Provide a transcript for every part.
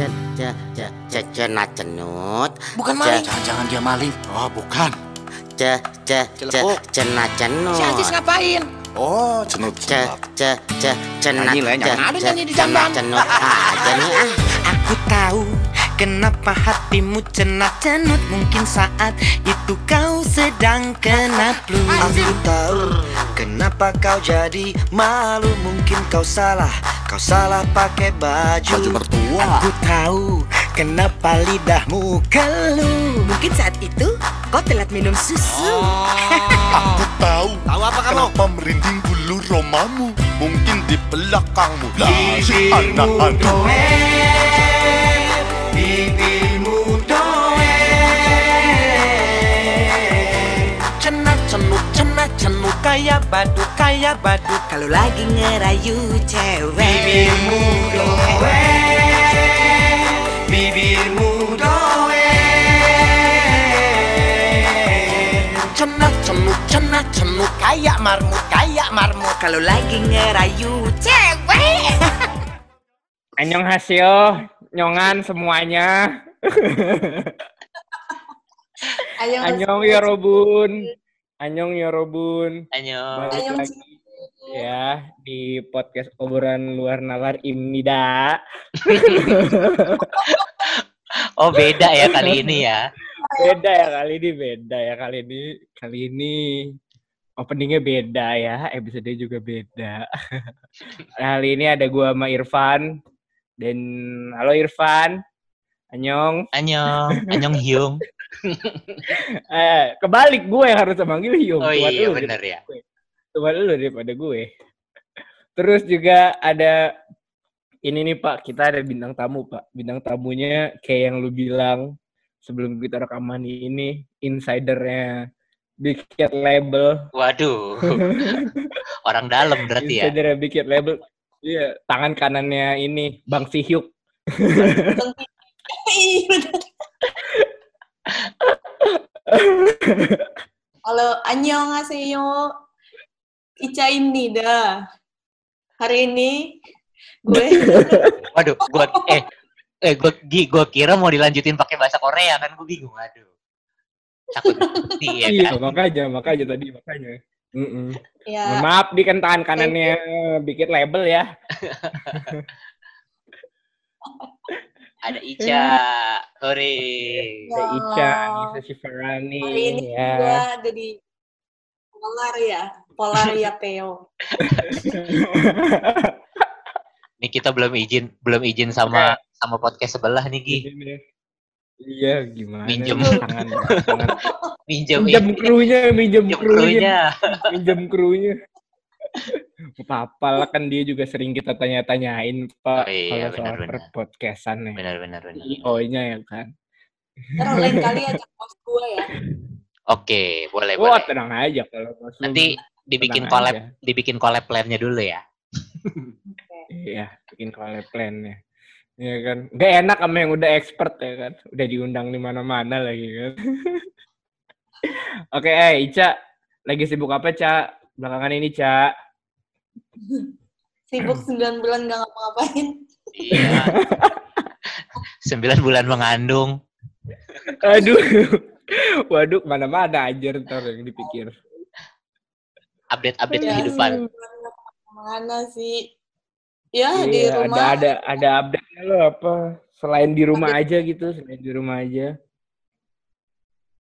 Cen, ce, ce, ce, cenat cenut. Bukan maling. Jangan-jangan dia maling. Oh, bukan. Ce, ce, ce, Celepuk. cenat cenut. Si Ajis ngapain? Oh, cenut Ce, cenut. Nyanyi lah, nyanyi. Ada nyanyi di jamban. cenut. Aja nih ah. Aku tahu kenapa hatimu cenat-cenut Mungkin saat itu kau sedang kena flu Aku tahu kenapa kau jadi malu Mungkin kau salah, kau salah pakai baju Baju mertua. Aku tahu kenapa lidahmu keluh Mungkin saat itu kau telat minum susu Aku tahu. Tahu apa kamu? Kenapa merinding bulu romamu? Mungkin di belakangmu. Lah, si anak-anak. Bibirmu doeng. Cenat cenut, cenat cenut Kayak badut, kayak badut Kalau lagi ngerayu cewek. Bibirmu doeng. Bibirmu doeng. Cenat cenut, cenat cenut Kayak marmut, kayak marmut. Kalau lagi ngerayu cewek. Annyeonghaseyo, nyongan semuanya. Ayo, Annyeong yorobun. Annyeong yorobun. Ayo. Balik Annyeong, lagi ya di podcast obrolan luar nalar Imnida. Oh beda ya kali ini ya. Beda ya kali ini, beda ya kali ini. Kali ini openingnya beda ya, episode juga beda. Kali ini ada gua sama Irfan dan halo Irfan. Annyeong. Anyong, anyong hyung. Eh, kebalik gue yang harus manggil Hyung. Oh Tuan iya lu bener ya. Tuan lu daripada gue. Terus juga ada ini nih Pak, kita ada bintang tamu Pak. Bintang tamunya kayak yang lu bilang sebelum kita rekaman ini insidernya Big Cat Label. Waduh. Orang dalam berarti ya. Insidernya Big Cat Label. Iya, tangan kanannya ini Bang Sihyuk. Halo, annyeonghaseyo. Ica ini dah. Hari ini gue Waduh, gua eh eh gua Gi, gua kira mau dilanjutin pakai bahasa Korea kan gua bingung. Aduh. Takut ya Iya, kan. makanya, makanya tadi makanya. Mm-mm. Mohon ya Maaf di kan tangan kanannya bikin label ya. Ada Ica. Hore. Ada Ica, Nisa Shifarani hari ini gue ya. ada di Polar ya, Polar ya Peo. Nih kita belum izin belum izin sama sama podcast sebelah nih Gi. Iya, gimana? Minjem. tangan, tangan. Minjem Minjem krunya, minjem minjem krunya, minjem krunya. Apa lah kan dia juga sering kita tanya-tanyain Pak Oh iya, kalau soal benar-benar. podcastan nih. Benar benar benar. CEO-nya ya kan. Ntar lain kali ajak bos gue ya. Oke, boleh Wah, boleh. tenang aja kalau Mas Lum. Nanti dibikin collab aja. dibikin collab plan-nya dulu ya. Iya, bikin collab plan-nya. Iya kan. Gak enak sama yang udah expert ya kan. Udah diundang di mana-mana lagi kan. Oke, eh Ica, lagi sibuk apa, Ca? Belakangan ini, Ca. Sibuk 9 bulan gak ngapa-ngapain. Iya. Sembilan bulan mengandung. Aduh. Waduh, mana-mana aja ntar yang dipikir. Update-update Ya, kehidupan. 9 bulan nggak ke mana sih? Ya, di Iya, rumah. ada ada ada update lo apa? Selain di rumah aja gitu, selain di rumah aja.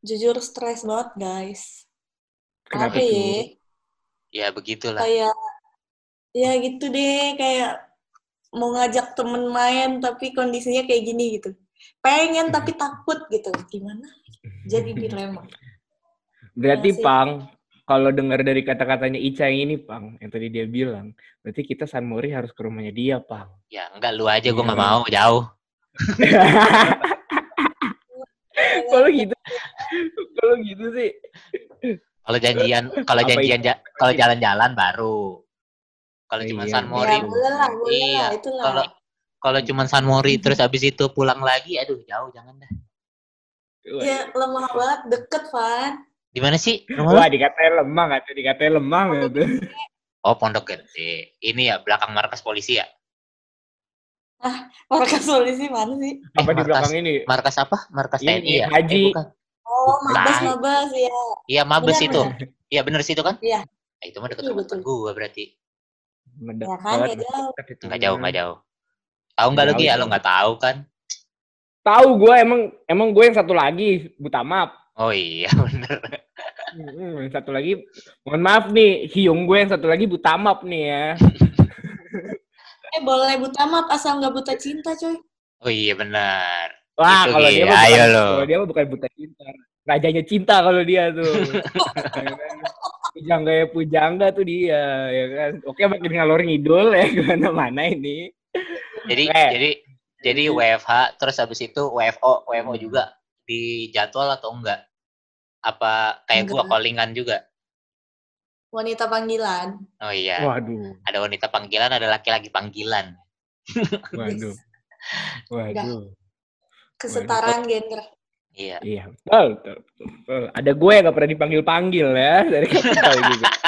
Jujur stres banget, guys. Kenapa Apa tuh? ya? Ya begitulah. Kayak, ya gitu deh. Kayak mau ngajak temen main, tapi kondisinya kayak gini gitu. Pengen tapi takut gitu. Gimana? Jadi dilema. Berarti sih. Pang, kalau dengar dari kata-katanya Ica yang ini Pang, yang tadi dia bilang, berarti kita San Mori harus ke rumahnya dia, Pang. Ya enggak lu aja gua nggak Iya. mau jauh. kalau gitu, kalau gitu sih. Kalau janjian kalau janjian ja- kalau jalan-jalan baru. Kalau cuma Iya, San iya. Mori. Ya, boleh lah, boleh Iya. lah. Kalau kalau cuma San Mori terus habis itu pulang lagi, aduh jauh jangan dah. Ya, lemah banget. Deket, Van. Di mana sih? Rumah? Wah, dikatain lemah, kata dikatain lemah gitu. Oh, Pondok Gede. Ini ya belakang markas polisi ya? Markas polisi mana sih? Apa di belakang ini? Markas apa? Markas Ini, TNI ya? Haji. Eh, bukan. Oh, mabes, Bukan. mabes, ya. Iya, Mabes Benar, itu. benar. Iya, bener sih itu kan? Iya. Nah, itu mah deket Iya, rumah betul. gua berarti. Mendekat. Ya kan, ya jauh. dekat itu. Nggak jauh, nggak jauh. Tahu nggak lu Jauh, Gi? Ya, jauh. lu nggak tahu kan? Tahu gue emang emang gue yang satu lagi Butamap. Oh iya, bener. Hmm, satu lagi, mohon maaf nih, hiung gue yang satu lagi Butamap nih ya. Eh, boleh buta map asal nggak buta cinta, coy. Oh iya, bener. Wah, Itu, kalau Gi. dia mah Ayo bukan, lo. kalau dia mah bukan buta cinta. Rajanya cinta kalau dia tuh. pujangga ya pujangga tuh dia, ya kan. Oke, makin ngalor ngidul ya ke mana-mana ini. Jadi, Eh. jadi, jadi WFH, terus habis itu WFO, WFO juga di jadwal atau enggak? Apa kayak gua Enggak. callingan juga? Wanita panggilan. Oh iya, Waduh, ada wanita panggilan, ada laki-laki panggilan. waduh, waduh. Kesetaraan gender. Iya. Iya, betul, betul, betul, betul. Ada gue yang gak pernah dipanggil-panggil ya dari kapital juga.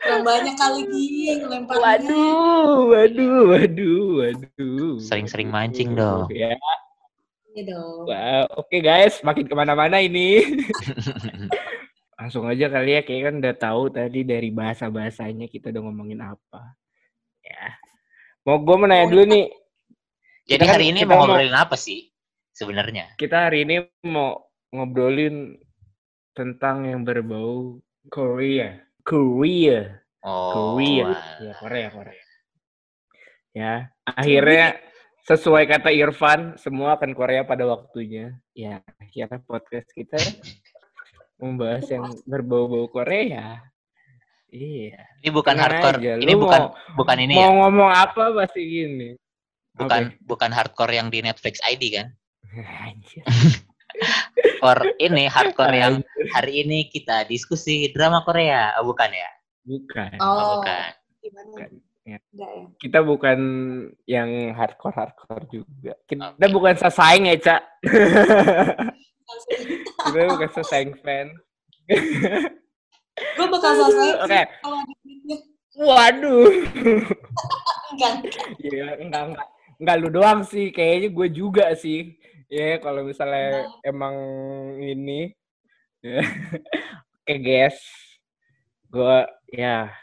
Kurang banyak kali gini lemparnya. Waduh, waduh, waduh, waduh. Sering-sering mancing dong. Ya, Iya dong. wah, oke guys, makin ke mana-mana ini. Langsung aja kali ya, kayak kan udah tahu tadi dari bahasa-bahasanya kita udah ngomongin apa. Ya. Mau gue mau nanya dulu nih, Jadi Kita kan- hari ini mau mau- ngobrolin apa sih sebenarnya? kita hari ini mau ngobrolin tentang yang berbau Korea. Korea. Oh, Korea. Ya, Korea, Korea. Ya, akhirnya sesuai kata Irfan, semua akan Korea pada waktunya. Ya, akhirnya podcast kita membahas yang berbau-bau Korea. Iya. Ini bukan Tenang hardcore. aja, Ini lu bukan mau, bukan ini mau ya. ngomong apa pasti gini. Bukan Oke. bukan hardcore yang di Netflix ID kan? Anjir. Or ini hardcore yang hari ini kita diskusi drama Korea. Oh, bukan ya? Bukan. Oh, Oh, bukan. gimana? Bukan, ya. Enggak ya? Kita bukan yang hardcore-hardcore juga. Kita Oke. bukan sesaing ya, Cak. Kita bukan sesaing fan. Gue bakal selesai Oke. duitnya. Waduh. Enggak. Iya, enggak, enggak. Enggak lu doang sih, kayaknya gue juga sih. Ya, kalau misalnya emang ini. Oke, guys. Gue, ya.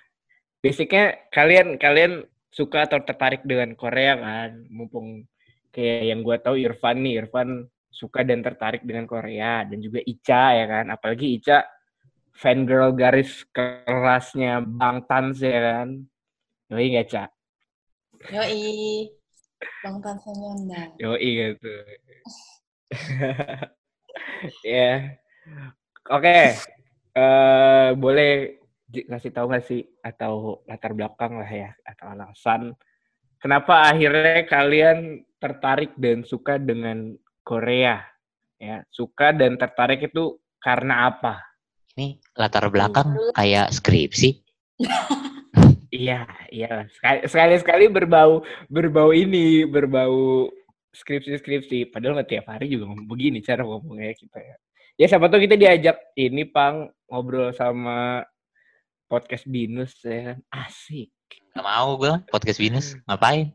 Basicnya kalian kalian suka atau tertarik dengan Korea kan? Mumpung kayak yang gue tahu Irfan nih, Irfan suka dan tertarik dengan Korea dan juga Ica ya kan. Apalagi Ica fangirl garis kerasnya Bang Tans ya kan. Yoi nggak, Ca? Yoi. Bang Tan Samyonda. Yoi gitu. ya. Oke. Eh boleh kasih tahu nggak sih atau latar belakang lah ya atau alasan kenapa akhirnya kalian tertarik dan suka dengan Korea? Ya, suka dan tertarik itu karena apa? Ini latar belakang kayak skripsi. Iya, iya. Sekali- Sekali-sekali berbau berbau ini, berbau skripsi-skripsi. Padahal nggak tiap hari juga ngomong begini cara ngomongnya kita ya. Ya siapa tahu kita diajak ini pang ngobrol sama podcast binus ya kan. Asik. Gak mau gue podcast binus. Ngapain?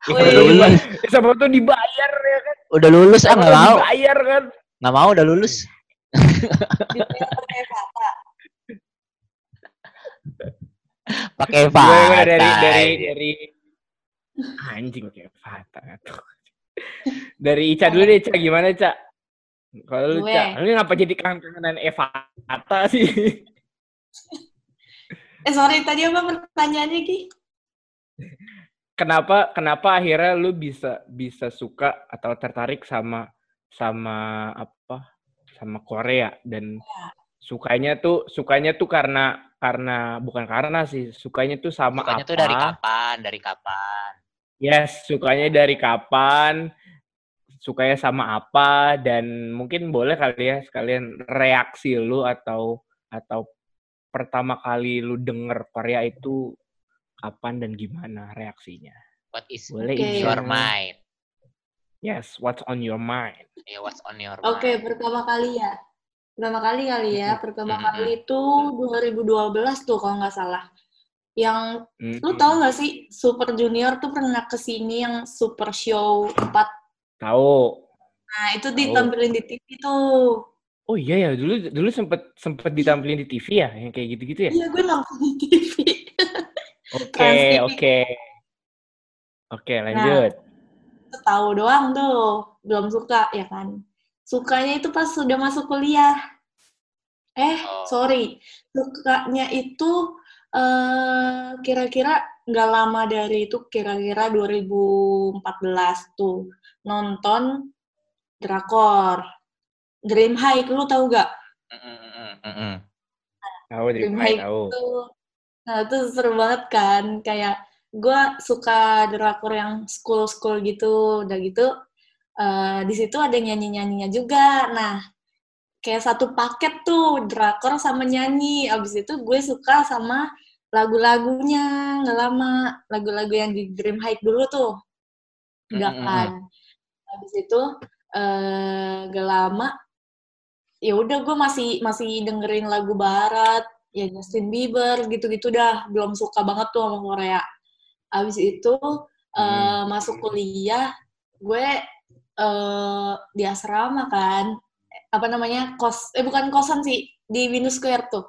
Tahu diba- ya, siapa tahu dibayar ya kan. Udah lulus ah nggak mau. dibayar kan. Nggak mau udah lulus. Pakai. Pakai Fata. dari dari dari anjing kayak Fata. dari Ica dulu deh, Ica gimana, Ica? Kalau lu. Ica, lu ngapa jadi kangenan Eva Fata sih? Eh sorry, tadi apa pertanyaannya Ki? kenapa kenapa akhirnya lu bisa bisa suka atau tertarik sama sama apa sama Korea dan sukanya tuh sukanya tuh karena karena bukan karena sih sukanya tuh sama Sukanya apa tuh dari kapan? Dari kapan? yes sukanya dari kapan sukanya sama apa dan mungkin boleh kali ya sekalian reaksi lu atau atau pertama kali lu denger Korea itu kapan dan gimana reaksinya What is boleh Oke. Ica? your mind? Yes, what's on your mind? Yeah, what's on your Oke, mind? pertama kali ya. Pertama kali kali ya. Pertama Mhm. kali itu 2012 tuh kalau nggak salah. Yang Hmm. lu tahu nggak sih Super Junior tuh pernah ke sini yang Super Show 4 Tahu. Nah, itu Tahu. ditampilin di TV tuh. Oh iya ya, dulu dulu sempet sempet ditampilin di TV ya, yang kayak gitu-gitu ya. Iya, gue nonton di TV. Oke, oke. Oke, lanjut. Tahu doang tuh, belum suka ya kan. Sukanya itu pas sudah masuk kuliah. Eh, Oh. sorry. Sukanya itu eh kira-kira nggak lama dari itu, kira-kira 2014 tuh. Nonton drakor. Dream High, lu tahu gak? Mm. Tahu Dream High tahu. itu nah itu seru banget kan kayak gue suka drakor yang school school gitu udah gitu eh, di situ ada nyanyi nyanyinya juga nah kayak satu paket tuh drakor sama nyanyi abis itu gue suka sama lagu-lagunya nggak lama lagu-lagu yang di Dream High dulu tuh udah Mm, mm, kan habis itu eh gak lama ya udah gue masih masih dengerin lagu barat ya Justin Bieber gitu-gitu dah. Belum suka banget tuh sama Korea. Abis itu eh, masuk kuliah gue eh di asrama kan. Apa namanya kos eh bukan kosan sih di Venus Square tuh.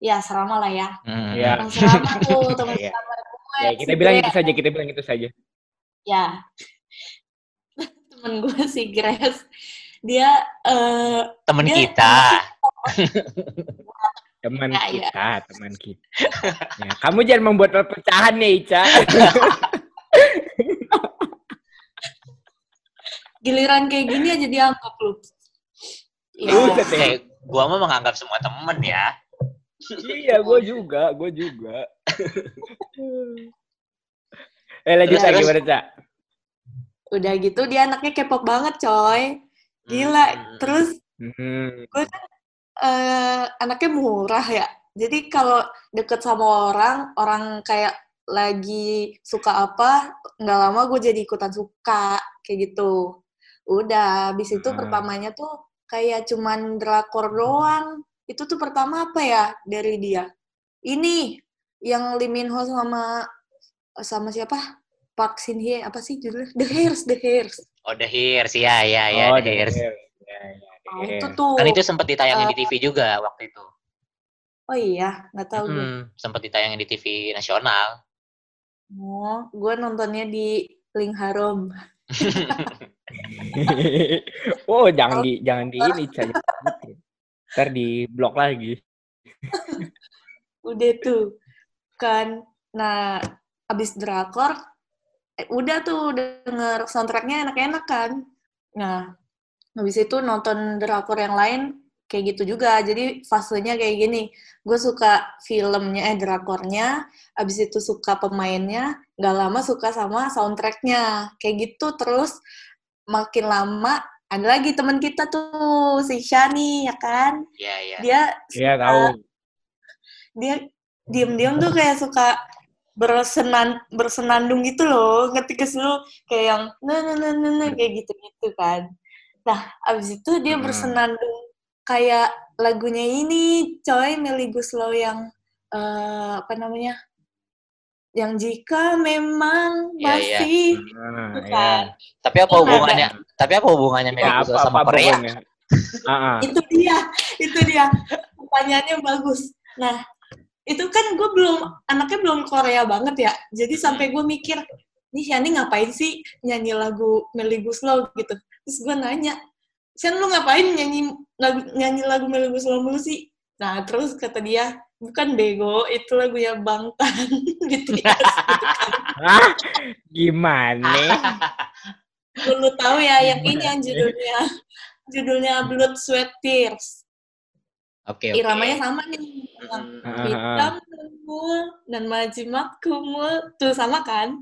Ya asrama lah ya. Mm, Iya. teman asrama tuh teman Iya. asrama gue Ya, kita bilang itu saja, kita bilang itu saja. ya temen gue si Grace dia eh Temen Dia- kita. Teman Ya, ya. kita, teman kita. Ya, kamu jangan membuat perpecahan ya, Ica. giliran kayak gini aja dianggap lu Iya. Deh. Eh, gua mah menganggap semua temen ya. iya, gue juga, gue juga. eh, lanjut lagi, gimana? Udah gitu dia anaknya K-pop banget coy. Gila. Hmm. terus Hmm. eh anaknya murah ya. Jadi kalau deket sama orang orang kayak lagi suka apa nggak lama gue jadi ikutan suka kayak gitu. Udah habis itu Hmm. pertamanya tuh kayak cuman drakor doang. Itu tuh pertama apa ya dari dia? Ini yang Lee Min Ho sama sama siapa Park Shin Hye apa sih judulnya The Hairs The Hairs Oh, The Hairs. Ya, ya, ya, oh, The Hairs. The Hairs. Ya, ya, The Nah, itu tuh Kan itu sempat ditayangin di TV juga waktu itu. oh iya nggak tahu gue Hmm, sempat ditayangin di TV nasional. Oh, gue nontonnya di Link Harum. oh, jangan di jangan di ini. Ntar di blok lagi. Udah tuh. Kan, nah, abis drakor, eh, udah tuh denger soundtracknya enak-enak kan. Nah, habis itu nonton drakor yang lain, kayak gitu juga. Jadi fasenya kayak gini. Gue suka filmnya, eh drakornya, abis itu suka pemainnya, gak lama suka sama soundtracknya. Kayak gitu terus makin lama ada lagi teman kita tuh si Shani ya kan Iya, iya. dia Iya, suka- tahu. dia diem-diem tuh kayak suka bersenan bersenandung gitu loh ngerti ke lu kayak yang nah nah nah nah, nah, kayak gitu gitu kan nah abis itu dia Hmm. bersenandung kayak lagunya ini coy Melly Guslow yang eh, apa namanya yang jika memang Iya, iya. masih Nah, Bukan. ya. Tapi apa hubungannya? Tapi apa hubungannya Melly Ya, Guslow sama apa Korea? ah. itu dia itu dia pertanyaannya bagus nah itu kan gue belum anaknya belum Korea banget ya. Jadi sampai gue mikir nih Shani ngapain sih nyanyi lagu Melly Guslow gitu. Terus gue nanya Shan lu ngapain nyanyi lagu nyanyi lagu Melly Guslow mulu sih? Nah terus kata dia bukan bego itu lagunya Bangtan BTS Ah, gimana? lu tahu ya yang ini yang judulnya. Judulnya Blood Sweat Tears Oke, oke. iramanya sama nih Hmm. Ah, ah, ah. hitam kumul dan majimat kumul tuh sama kan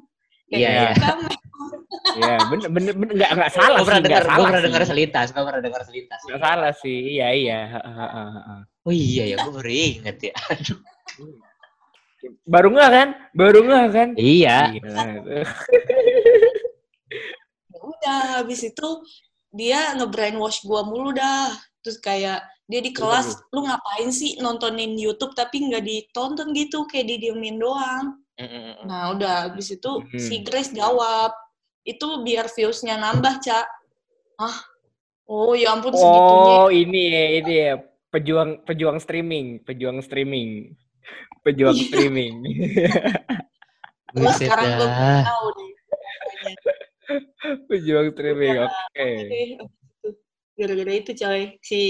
Iya, iya. hitam Iya, bener bener bener nggak nggak salah Gue pernah dengar, nggak gue salah pernah dengar selintas, gue pernah dengar selintas. Nggak salah sih, iya iya. Oh iya ya, gue baru inget ya. Aduh. Baru nggak kan? Baru nggak kan? Iya. Ya udah habis itu dia nge-brainwash gua mulu dah terus kayak dia di kelas lu ngapain sih nontonin YouTube tapi nggak ditonton gitu kayak didiemin doang Mm, mm, mm. nah udah habis itu Hmm. si Grace jawab itu biar viewsnya nambah cak ah oh ya ampun segitunya Oh, ini ya, ini ya. Pejuang pejuang streaming, pejuang streaming. Pejuang Iya. streaming. Terus Buset sekarang gue tahu makanya. pejuang streaming. Oke. Oke, gara-gara itu coy si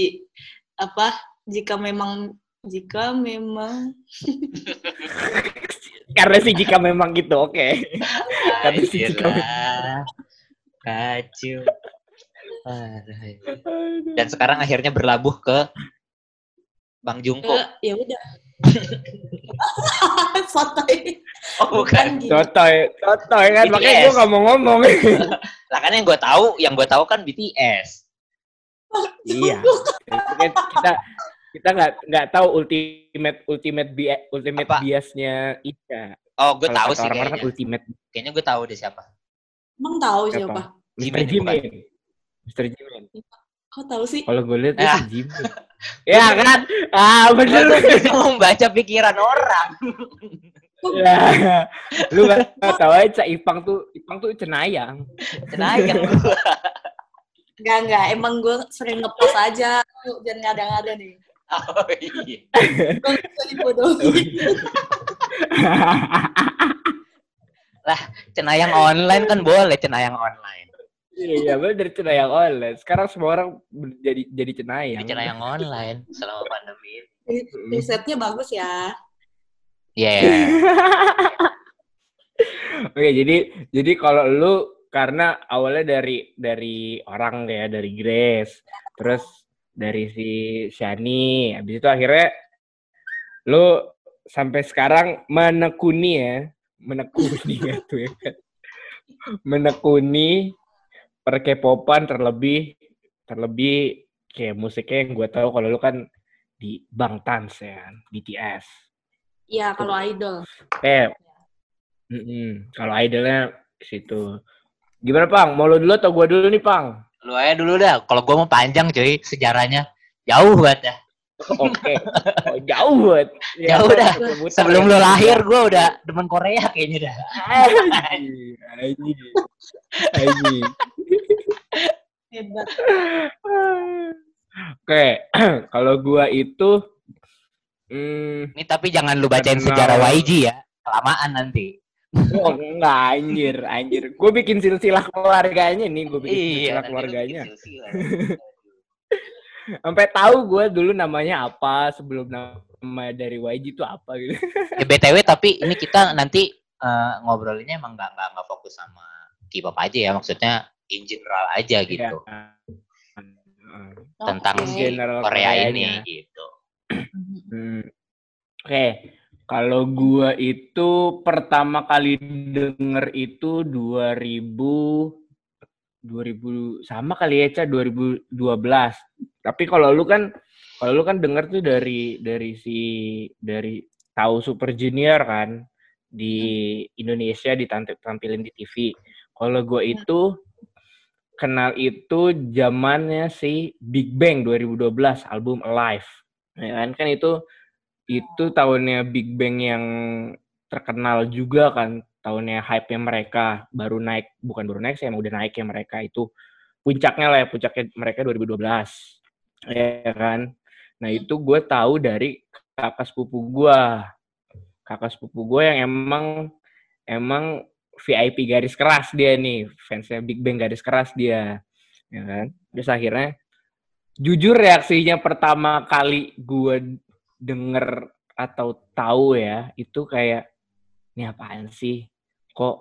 apa jika memang jika memang Karena sih jika memang gitu, oke. Karena sih jika memang. Kacau. Dan sekarang akhirnya berlabuh ke Bang Jungko. eh, ya udah sotoy Oh bukan. gitu. Sotoy, sotoy kan. BTS. Makanya gue gak mau ngomong. Lah kan yang gue tahu, yang gue tahu kan BTS. Iya. Kita kita kita nggak nggak tahu ultimate ultimate bi ultimate Apa? biasnya Ica. Oh, gue tahu sih orang-orang kan kayaknya. ultimate Kayaknya gue tahu deh siapa. emang tahu Siapa? siapa Mr. Jimin. Mr. Jimin. kok tahu sih Kalau gue lihat Ah. itu Jimin. ya kan? Ah bener. Bisa membaca pikiran orang. ya. Lu gak, tahu aja Ipang tuh Ipang tuh cenayang. Cenayang gue. Enggak, enggak. Emang gue sering ngepost aja. Lu Jangan ngada-ngada nih. Oh iya. Gue bisa dibodohin. Cenayang online kan boleh cenayang online. Iya, bener cenayang online. Sekarang semua orang jadi jadi cenayang. Cenayang online selama pandemi. ini. Risetnya bagus ya. Iya. Oke, jadi jadi kalau lu karena awalnya dari dari orang ya, dari Grace, terus dari si Shani, habis itu akhirnya lu sampai sekarang menekuni ya, menekuni gitu ya kan. Menekuni per K-popan terlebih terlebih kayak musiknya yang gue tahu kalau lu kan di Bangtan ya, kan, BTS. Iya, kalau idol. Eh, mm-mm. kalau idolnya di situ. Gimana Pang? Mau lu dulu atau gua dulu nih Pang? Lu aja dulu dah. Kalau gue mau panjang cuy sejarahnya. Jauh banget dah. Oke. Oh, jauh banget. Jauh dah. muter-muter Sebelum ya. lu lahir gue udah demen Korea kayaknya dah. Anjing, anjing, anjing. Hebat. Oke, kalau gua itu hmm, Ini tapi jangan lu bacain Kenal. sejarah YG ya. Kelamaan nanti. Oh, enggak anjir, anjir. Gue bikin silsilah keluarganya nih, gue bikin silsilah Iya, lu keluarganya. silsilah. Sampai tahu gue dulu namanya apa sebelum nama dari YG itu apa gitu. ya BTW tapi ini kita nanti eh, ngobrolinnya emang nggak nggak nggak fokus sama K-pop aja ya. Maksudnya in general aja gitu. Iya. Tentang Oke. si General Korea Koreanya. ini gitu. Hmm. Oke, kalau gua itu pertama kali denger itu 2000 2000 sama kali ya, Ca, 2012. Tapi kalau lu kan kalau lu kan denger tuh dari dari si dari tahu Super Junior kan di Indonesia ditampilin di TV. Kalau gua itu kenal itu zamannya si Big Bang 2012 album Alive. Ya kan kan itu itu tahunnya Big Bang yang terkenal juga kan tahunnya hype-nya mereka baru naik bukan baru naik sih emang udah naik ya mereka itu. Puncaknya lah ya puncaknya mereka 2012 ya kan? Nah itu gue tahu dari kakak sepupu gue kakak sepupu gue yang emang emang VIP garis keras dia nih. Fansnya Big Bang garis keras dia. Ya kan? Terus akhirnya jujur reaksinya pertama kali gue denger atau tahu ya itu kayak ini apaan sih? Kok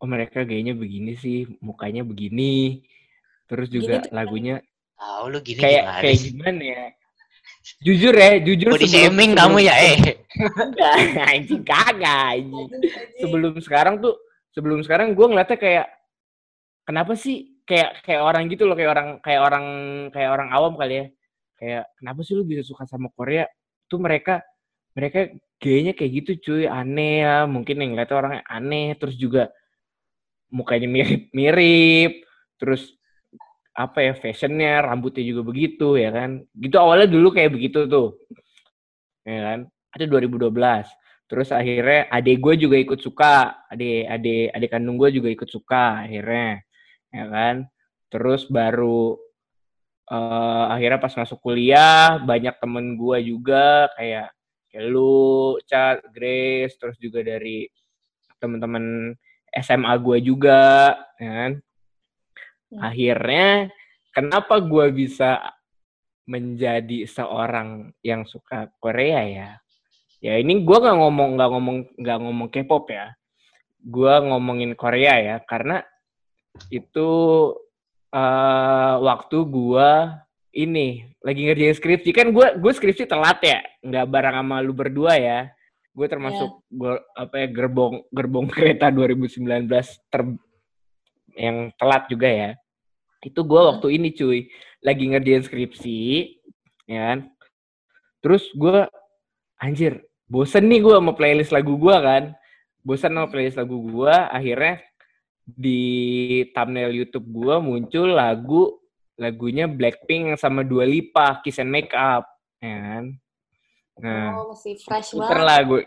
oh mereka gayanya begini sih? Mukanya begini. Terus juga Gini lagunya Tahu lu gini kayak gimana kayak gimana ya? Jujur ya jujur Body shaming kamu ya eh. Anjing kagak anjing. Sebelum sekarang tuh sebelum sekarang gue ngeliatnya kayak kenapa sih? Kayak kayak orang gitu loh kayak orang kayak orang kayak orang awam kali ya kayak kenapa sih lu bisa suka sama Korea? Tuh mereka mereka gayanya kayak gitu cuy. Aneh ya mungkin yang ngeliatnya orangnya aneh. Terus juga mukanya mirip mirip. Terus apa ya fashionnya rambutnya juga begitu ya kan? Gitu awalnya dulu kayak begitu tuh. Ya kan? Itu 2012 terus akhirnya adik gue juga ikut suka. Adik adik adik kandung gue juga ikut suka akhirnya ya kan? Terus baru eh, akhirnya pas masuk kuliah banyak temen gue juga kayak kayak lu Chat Grace terus juga dari temen-temen SMA gue juga ya kan? Hmm. akhirnya kenapa gue bisa menjadi seorang yang suka Korea ya? Ya ini gue nggak ngomong nggak ngomong nggak ngomong K-pop ya. Gue ngomongin Korea ya karena itu eh waktu gue ini lagi ngerjain skripsi. Kan gue gue skripsi telat ya nggak bareng sama lu berdua ya. Gue termasuk gua, apa ya gerbong gerbong kereta 2019 ter yang telat juga ya. Itu gue Hmm. waktu ini cuy. Lagi ngerjain skripsi ya kan. Terus gue anjir bosen nih gue sama playlist lagu gue kan. Bosen sama playlist lagu gue akhirnya di thumbnail YouTube gue muncul lagu lagunya Blackpink sama Dua Lipa Kiss and Make Up ya kan? Nah Oh, masih fresh banget. lah gue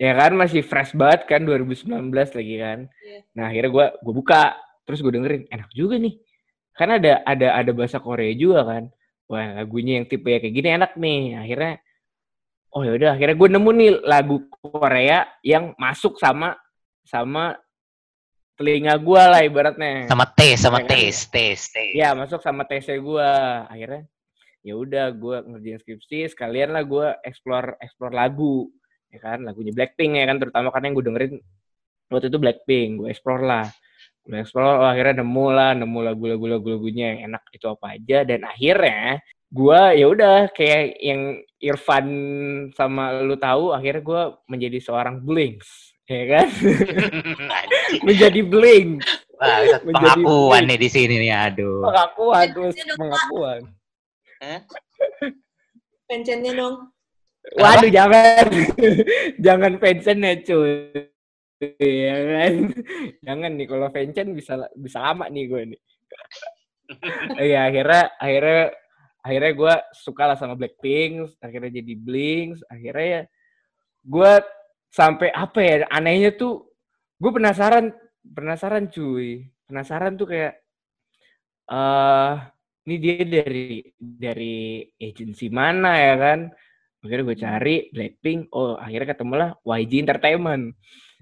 ya kan masih fresh banget kan 2019 lagi kan? Iya. nah akhirnya gue gue buka terus gue dengerin enak juga nih. Kan ada ada ada bahasa Korea juga kan? Wah lagunya yang tipe ya kayak gini enak nih. Akhirnya oh ya udah akhirnya gue nemu nih lagu Korea yang masuk sama sama telinga gue lah ibaratnya. Sama tes, sama Ya kan? tes, tes, tes. Iya masuk sama TC gue akhirnya ya udah gue ngerjain skripsi sekalian lah gue explore explore lagu ya kan? Lagunya Blackpink ya kan terutama karena yang gue dengerin waktu itu Blackpink gue explore lah. Gue explore oh, akhirnya nemu lah nemu lagu-lagu lagu-lagunya yang enak itu apa aja. Dan akhirnya gue ya udah kayak yang Irfan sama lu tahu akhirnya gue menjadi seorang blinks ya kan? Menjadi blinks Wah, Menjadi pengakuan bling. nih di sini nih, aduh. pengakuan terus pengakuan. Pensionnya dong. Waduh jangan. Jangan pension ya cuy. Ya kan? Jangan nih kalau pension bisa bisa lama nih gue nih. Iya akhirnya akhirnya akhirnya gue suka lah sama Blackpink akhirnya jadi Blinks akhirnya ya gue sampai apa ya anehnya tuh gue penasaran penasaran cuy. Penasaran tuh kayak eh ini dia dari dari agensi mana ya kan? Akhirnya gue cari Blackpink oh akhirnya ketemulah YG Entertainment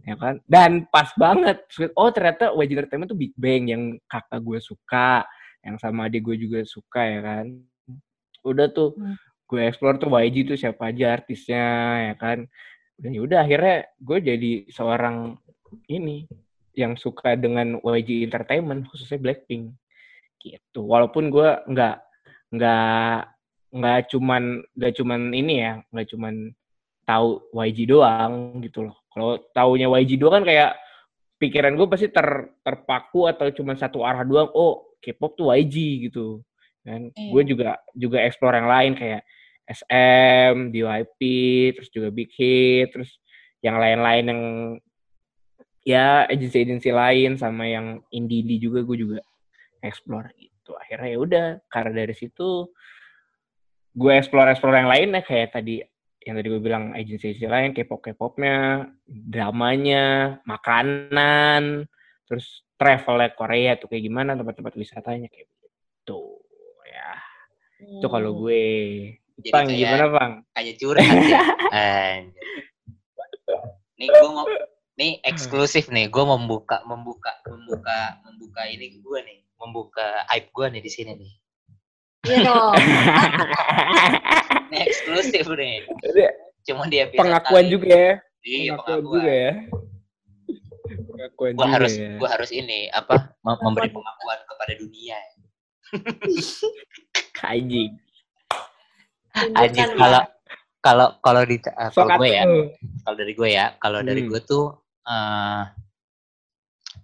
ya kan? Dan pas banget oh ternyata YG Entertainment tuh Big Bang yang kakak gue suka yang sama adik gue juga suka ya kan? Udah tuh Hmm. gue explore tuh YG tuh siapa aja artisnya ya kan dan yaudah akhirnya gue jadi seorang ini yang suka dengan YG Entertainment khususnya Blackpink. Gitu. Walaupun gue nggak nggak nggak cuman nggak cuman ini ya nggak cuman tahu YG doang gitu loh. Kalau taunya YG doang kan kayak pikiran gue pasti ter terpaku atau cuma satu arah doang oh K-pop tuh YG gitu. Kan Iya. gue juga juga explore yang lain kayak SM, DYP, terus juga Big Hit, terus yang lain-lain yang ya agensi-agensi lain sama yang indie-indie juga gue juga explore gitu. Akhirnya ya udah karena dari situ gue explore explore yang lain ya kayak tadi yang tadi gue bilang agensi-agensi lain, K-pop K-popnya, dramanya, makanan, terus travel Korea tuh kayak gimana tempat-tempat wisatanya kayak gitu ya. Itu kalau Hmm. gue. Jadi Bang, kayak- gimana Bang? Kayak curhat ya. Nih gue mau nih eksklusif nih, gue membuka membuka membuka membuka ini gue nih, membuka aib gue nih di sini nih. Iya dong. Ini eksklusif nih. Cuma di episode pengakuan kali juga ya. Iya, pengakuan pengakuan. juga ya. Pengakuan Gue juga harus ya. gue harus ini apa mem- memberi pengakuan kepada dunia. Anjing. Tunjukkan, kalau kalau kalau di uh, Sok kalau gue ya, kalau dari gue ya, kalau dari Hmm. gue tuh eh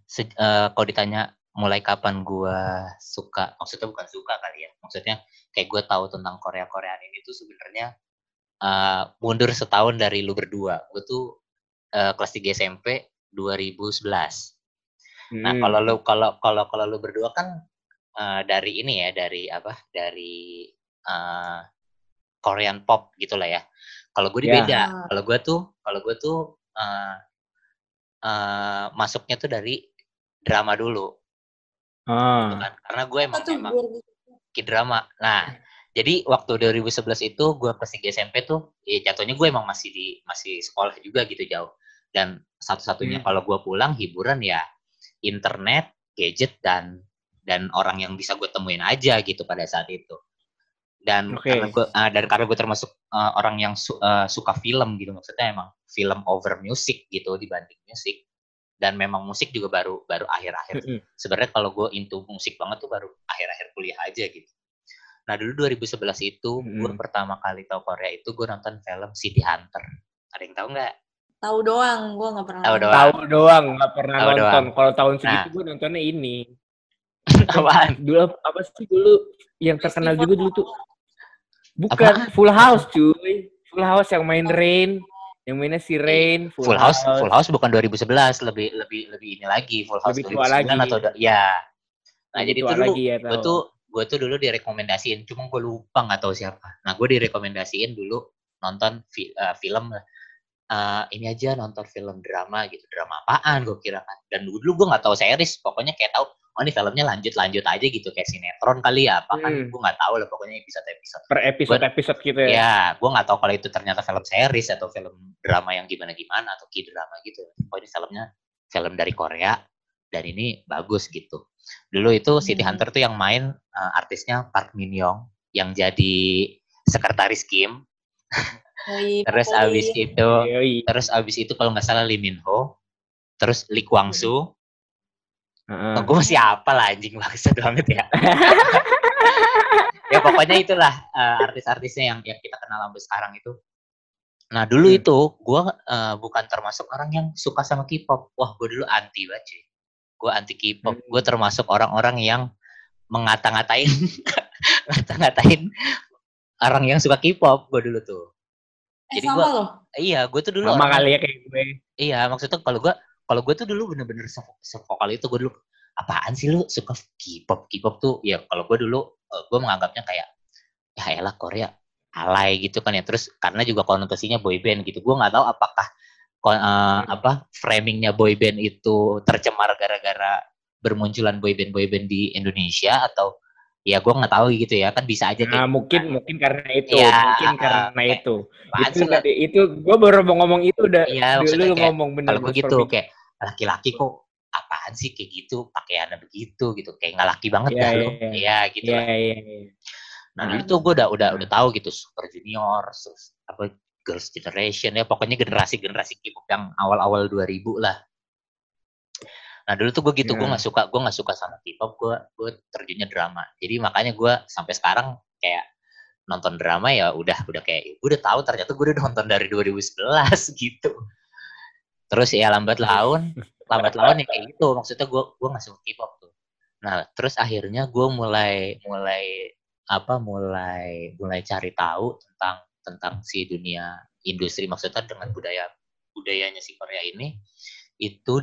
se- eh, kalau ditanya mulai kapan gue suka, maksudnya bukan suka kali ya, maksudnya kayak gue tahu tentang Korea Koreaan ini tuh sebenarnya eh, mundur setahun dari lu berdua. Gue tuh eh, kelas 3 SMP 2011. Nah Hmm. kalau lu kalau kalau kalau lu berdua kan eh, dari ini ya dari apa dari eh, Korean pop gitulah ya kalau gue Ya. beda Ah. kalau gue tuh kalau gue tuh eh, eh, masuknya tuh dari drama dulu gitu Ah. kan karena gue emang Apa tuh emang 2011? K-drama. Nah, jadi waktu 2011 itu gue kelas 3 SMP tuh, ya jatuhnya gue emang masih di masih sekolah juga gitu jauh. Dan satu-satunya Hmm. kalau gue pulang hiburan ya internet, gadget dan dan orang yang bisa gue temuin aja gitu pada saat itu. Dan Oke. karena gue ah, dan karena gue termasuk eh, orang yang su- eh, suka film gitu maksudnya emang film over music gitu dibanding musik. Dan memang musik juga baru baru akhir-akhir Mm-mm. sebenarnya kalau gue into musik banget tuh baru akhir-akhir kuliah aja gitu. Nah dulu 2011 itu gue Mm-mm. pertama kali tahu Korea itu gue nonton film City Hunter. Ada yang tahu nggak? Tahu doang, gue nggak pernah. Tahu doang. Tahu doang, nggak pernah Tahu nonton. Kalau tahun segitu Nah. gue nontonnya ini. Apaan? Dulu apa- sih dulu yang terkenal juga dulu tuh? Bukan Apaan? Full House cuy. Full House yang main Rain, yang mainnya si Rain. Full House, Full House bukan 2011, lebih lebih lebih ini lagi. Full House Lebih tua 2009 lagi. atau ya. Nah Lebih jadi itu dulu lagi ya, gue tuh gue tuh dulu direkomendasiin, cuma gue lupa nggak tahu siapa. Nah gue direkomendasiin dulu nonton fi- eh, film eh, ini aja nonton film drama gitu drama apaan gue kira kan dan dulu gue nggak tahu series pokoknya kayak tahu oh ini filmnya lanjut lanjut aja gitu kayak sinetron kali ya apa kan Hmm. gue nggak tahu lah pokoknya episode episode per episode-episode gitu ya. ya gue nggak tahu kalau itu ternyata film series atau film drama yang gimana gimana atau k drama gitu oh ini filmnya film dari Korea dan ini bagus gitu dulu itu City Hmm. Hunter tuh yang main eh, artisnya Park Min Young yang jadi sekretaris Kim Yoi, terus abis itu Yoi. terus abis itu kalau nggak salah Lee Min Ho terus Lee Kwang Soo Heeh. oh, gue masih apa lah anjing maksud banget ya ya pokoknya itulah eh, artis-artisnya yang yang kita kenal sampai sekarang itu nah dulu Hmm. itu gue eh, bukan termasuk orang yang suka sama K-pop wah gue dulu anti banget cuy gue anti K-pop Hmm. gue termasuk orang-orang yang mengata-ngatain ngata-ngatain orang yang suka K-pop gue dulu tuh Eh, Jadi sama gua- loh. iya gue tuh dulu Sama orang- kali ya kayak gue. Iya, maksudnya kalau gua kalau gue tuh dulu bener-bener se- sevokal itu gue dulu apaan sih lu suka K-pop? K-pop tuh ya kalau gue dulu gue menganggapnya kayak ya elah Korea alay gitu kan ya. Terus karena juga konotasinya boyband gitu. Gue nggak tahu apakah eh, apa framingnya boyband itu tercemar gara-gara bermunculan boyband boyband di Indonesia atau ya gue nggak tahu gitu ya kan bisa aja Nah, kayak mungkin mungkin karena itu, Iya, mungkin uh, karena kayak, itu. Itu sih, tadi itu gue baru mau ngomong itu udah Iya, dulu kayak ngomong bener. kalau gue gitu Perfik. kayak laki-laki kok apaan sih kayak gitu pakaiannya begitu gitu kayak nggak laki banget Iya, dah iya, lu iya. iya gitu lah iya, iya. nah Nah. dulu tuh gue udah udah udah tahu gitu super junior terus apa girls generation ya pokoknya generasi generasi K-pop yang awal-awal 2000 lah nah dulu tuh gue gitu gue Iya. nggak suka gue nggak suka sama K-pop gue gue terjunnya drama. Jadi makanya gue sampai sekarang kayak nonton drama ya udah udah kayak gue udah tahu ternyata gue udah nonton dari 2011 gitu. Terus ya lambat laun lambat laun ya kayak gitu. Maksudnya gue gue nggak suka K-pop tuh. Nah terus akhirnya gue mulai mulai apa mulai mulai cari tahu tentang tentang si dunia industri maksudnya dengan budaya budayanya si Korea ini itu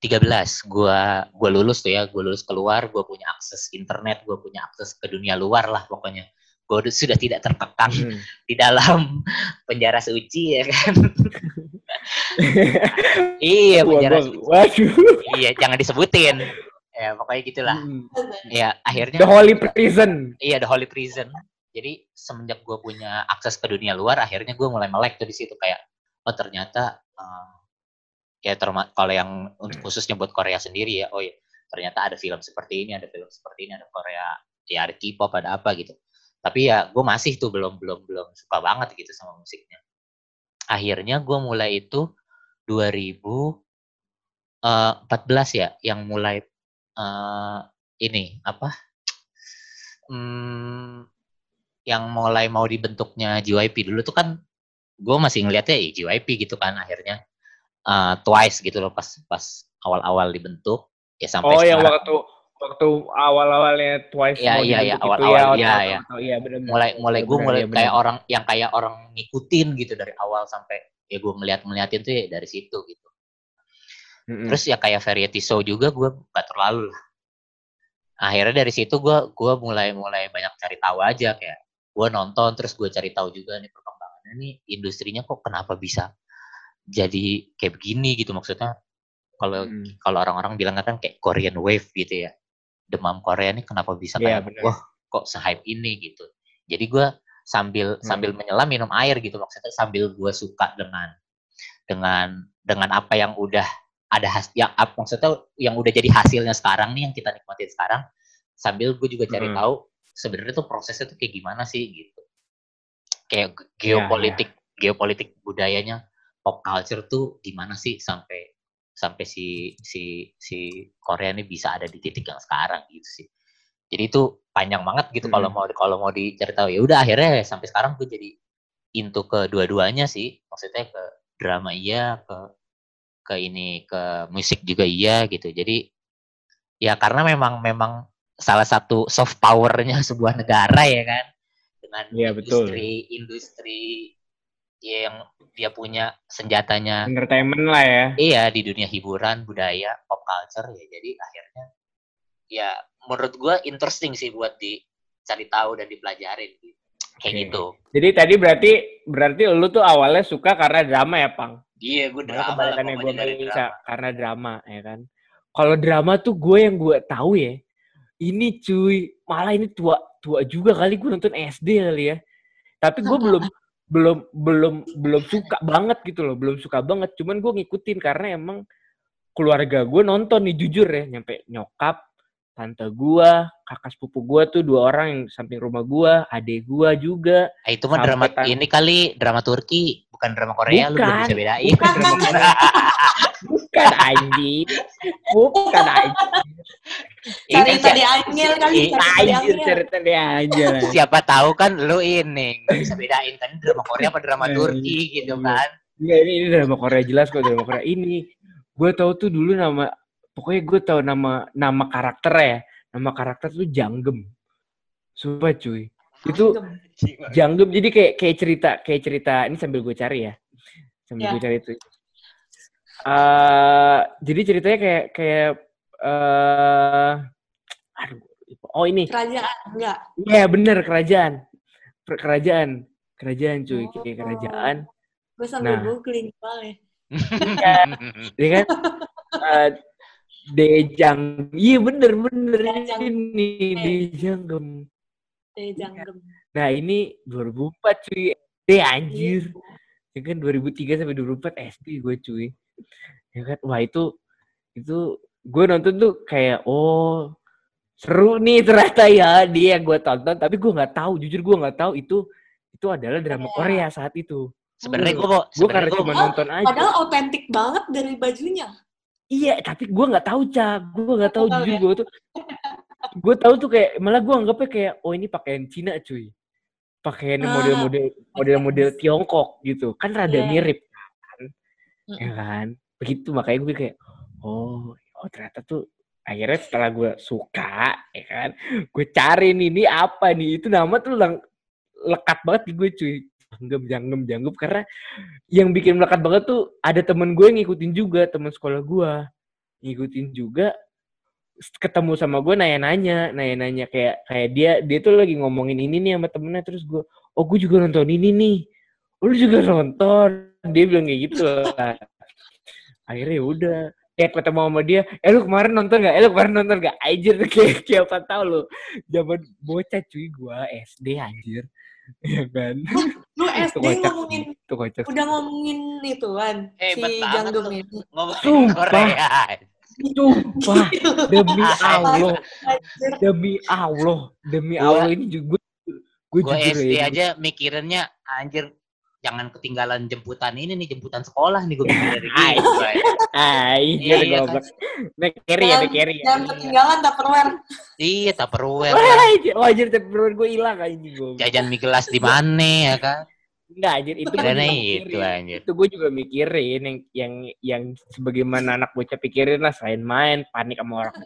2013 gua gua lulus tuh ya gua lulus keluar gua punya akses internet gua punya akses ke dunia luar lah pokoknya gua udah- sudah tidak terkekang Hmm. di dalam penjara suci ya kan iya penjara gua- suci waduh. iya jangan disebutin ya pokoknya gitulah Hmm. ya akhirnya The Holy Prison. Iya, The Holy Prison. Jadi semenjak gue punya akses ke dunia luar, akhirnya gue mulai melek tuh di situ kayak, oh ternyata eh, ya terma kalau yang untuk khususnya buat Korea sendiri ya, oh ya ternyata ada film seperti ini, ada film seperti ini, ada Korea, ya ada K-pop, ada apa gitu. Tapi ya gue masih tuh belum belum belum suka banget gitu sama musiknya. Akhirnya gue mulai itu 2014 ya, yang mulai eh, ini apa? Hmm, yang mulai mau dibentuknya JYP dulu tuh kan gue masih ngeliatnya ya JYP gitu kan akhirnya eh, Twice gitu loh pas pas awal-awal dibentuk ya sampai Oh, yang waktu waktu awal-awalnya Twice Iya, iya, iya, dibentuk itu awal-awal, ya, iya, iya. atau- iya, benar. mulai mulai gue mulai iya, kayak orang yang kayak orang ngikutin gitu dari awal sampai ya gue ngeliat ngeliatin tuh ya dari situ gitu Mm-mm. terus ya kayak variety show juga gue gak terlalu lah akhirnya dari situ gue gua mulai mulai banyak cari tahu aja kayak gue nonton terus gue cari tahu juga nih perkembangannya nih industrinya kok kenapa bisa jadi kayak begini gitu maksudnya kalau Hmm. kalau orang-orang bilang kan kayak Korean wave gitu ya demam Korea nih kenapa bisa Iya, kayak bener. wah kok se-hype ini gitu jadi gue sambil Hmm. sambil menyelam minum air gitu maksudnya sambil gue suka dengan dengan dengan apa yang udah ada has yang maksudnya yang udah jadi hasilnya sekarang nih yang kita nikmatin sekarang sambil gue juga cari Hmm. tahu sebenarnya tuh prosesnya tuh kayak gimana sih gitu kayak ge- Iya, geopolitik geopolitik budayanya pop culture tuh gimana sih sampai sampai si si si Korea ini bisa ada di titik yang sekarang gitu sih jadi itu panjang banget gitu kalau Mm. mau kalau mau dicari tahu ya udah akhirnya sampai sekarang gue jadi into ke dua-duanya sih maksudnya ke drama iya ke ke ini ke musik juga iya gitu jadi ya karena memang memang salah satu soft powernya sebuah negara ya kan dengan Iya, betul. industri industri yang dia punya senjatanya Entertainment lah ya. iya di dunia hiburan budaya pop culture ya jadi akhirnya ya menurut gua interesting sih buat dicari tahu dan dipelajarin gitu. kayak Oke. gitu Jadi tadi berarti berarti lu tuh awalnya suka karena drama ya, Pang? iya gue drama lah kebalikannya gue bisa drama. karena drama ya kan. Kalau drama tuh gue yang gue tahu ya. Ini cuy, malah ini tua tua juga kali gue nonton SD kali ya. Tapi gue belum belum belum belum suka banget gitu loh, belum suka banget. Cuman gue ngikutin karena emang keluarga gue nonton nih jujur ya, nyampe nyokap, tante gue, kakak sepupu gue tuh dua orang yang samping rumah gue, adik gue juga. Ah, itu mah drama tan- ini kali drama Turki bukan drama Korea lu Bukan. bisa bedain Bukan drama Korea. Bukan anjing. Bukan anjing. Cari Ini tadi angel kali, i- cari tadi Anjir angel. cerita dia aja siapa tahu kan lu ini nggak bisa bedain kan drama Korea apa drama Eh, Turki gitu kan Enggak, ini, ini drama Korea jelas kok drama Korea ini. Gue tahu tuh dulu nama pokoknya gue tahu nama nama karakter ya. Nama karakter tuh Janggem. Sumpah cuy. Itu Janggem jadi kayak kayak cerita kayak cerita ini sambil gue cari ya. Sambil Ya. gue cari itu. Eh jadi ceritanya kayak kayak eh aduh oh ini Kerajaan, enggak. Iya bener kerajaan. Kerajaan. Kerajaan cuy, Oh. kayak kerajaan. Gue sambil Nah. googling soalnya. Iya kan? Eh, Dejang. Iya bener bener Dejang. ini Dejanggem. Teh Janggem. Nah ini 2004 cuy. Eh anjir. Ya kan 2003 sampai 2004 SD gue cuy. Ya kan? Wah itu itu gue nonton tuh kayak oh seru nih ternyata ya dia gue tonton tapi gue nggak tahu jujur gue nggak tahu itu itu adalah drama Iya. Korea saat itu sebenarnya gue mau gue karena cuma nonton aja Padahal autentik banget dari bajunya. iya tapi gue nggak tahu cak gue nggak tahu jujur ya? gue tuh gue tahu tuh kayak malah gue anggapnya kayak oh ini pakaian Cina cuy pakaian Ah, model-model model-model Tiongkok gitu kan rada Iya. mirip ya kan? Begitu makanya gue kayak oh oh ternyata tuh akhirnya setelah gue suka ya kan? Gue cari nih ini apa nih? Itu nama tuh lang lekat banget di gue cuy. Janggem janggem janggem karena yang bikin melekat banget tuh ada temen gue yang ngikutin juga temen sekolah gue. Ngikutin juga ketemu sama gue nanya-nanya nanya-nanya kayak kayak dia dia tuh lagi ngomongin ini nih sama temennya terus gue oh gue juga nonton ini nih. "Oh, lu juga nonton dia bilang kayak gitu lah. Akhirnya ya udah. Kayak ketemu sama dia eh lu kemarin nonton gak? eh lu kemarin nonton gak? anjir kayak kayak apa tau lu. Zaman bocah cuy gua SD anjir. Ya kan? Lu itu SD kocak ngomongin, itu kocak udah ngomongin ituan, Hebat si lu. ini. ngomongin Sumpah. Korea. Sumpah. Demi Allah. Demi Allah. Demi Allah ini juga gue gue SD ya aja mikirinnya anjir jangan ketinggalan jemputan ini nih jemputan sekolah nih gue mikir dari gitu Bay. anjir Iya, goblok naik carry ya naik carry ya. Jangan ketinggalan Tupperware. iya tupperware. Anjir, oh, tapi gue hilang anjing gue. jajan mie gelas di mana ya kan? Enggak anjir, itu juga itu anjir. Itu gue juga mikirin yang yang yang sebagaimana anak bocah pikirin lah. Selain main, panik sama orang.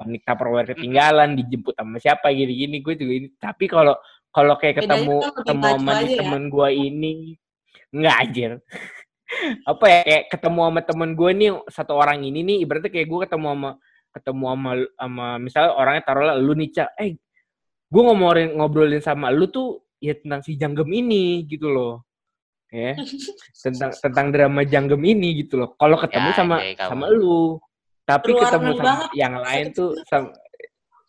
Panik tupperware ketinggalan, dijemput sama siapa gini-gini. Gue juga ini. Tapi kalau kalau kayak ketemu kan ketemu sama ya. temen gue ini enggak anjir. Apa ya kayak ketemu sama temen gue nih satu orang ini nih ibaratnya kayak gue ketemu sama ketemu sama sama misalnya orangnya taruhlah lu nih Cak, eh gue ngobrolin ngobrolin sama lu tuh ya tentang si Janggem ini gitu loh. Ya. tentang tentang drama Janggem ini gitu loh. Kalau ketemu Ya, sama kamu. sama lu. Tapi Luar ketemu sama banget. yang lain tuh sama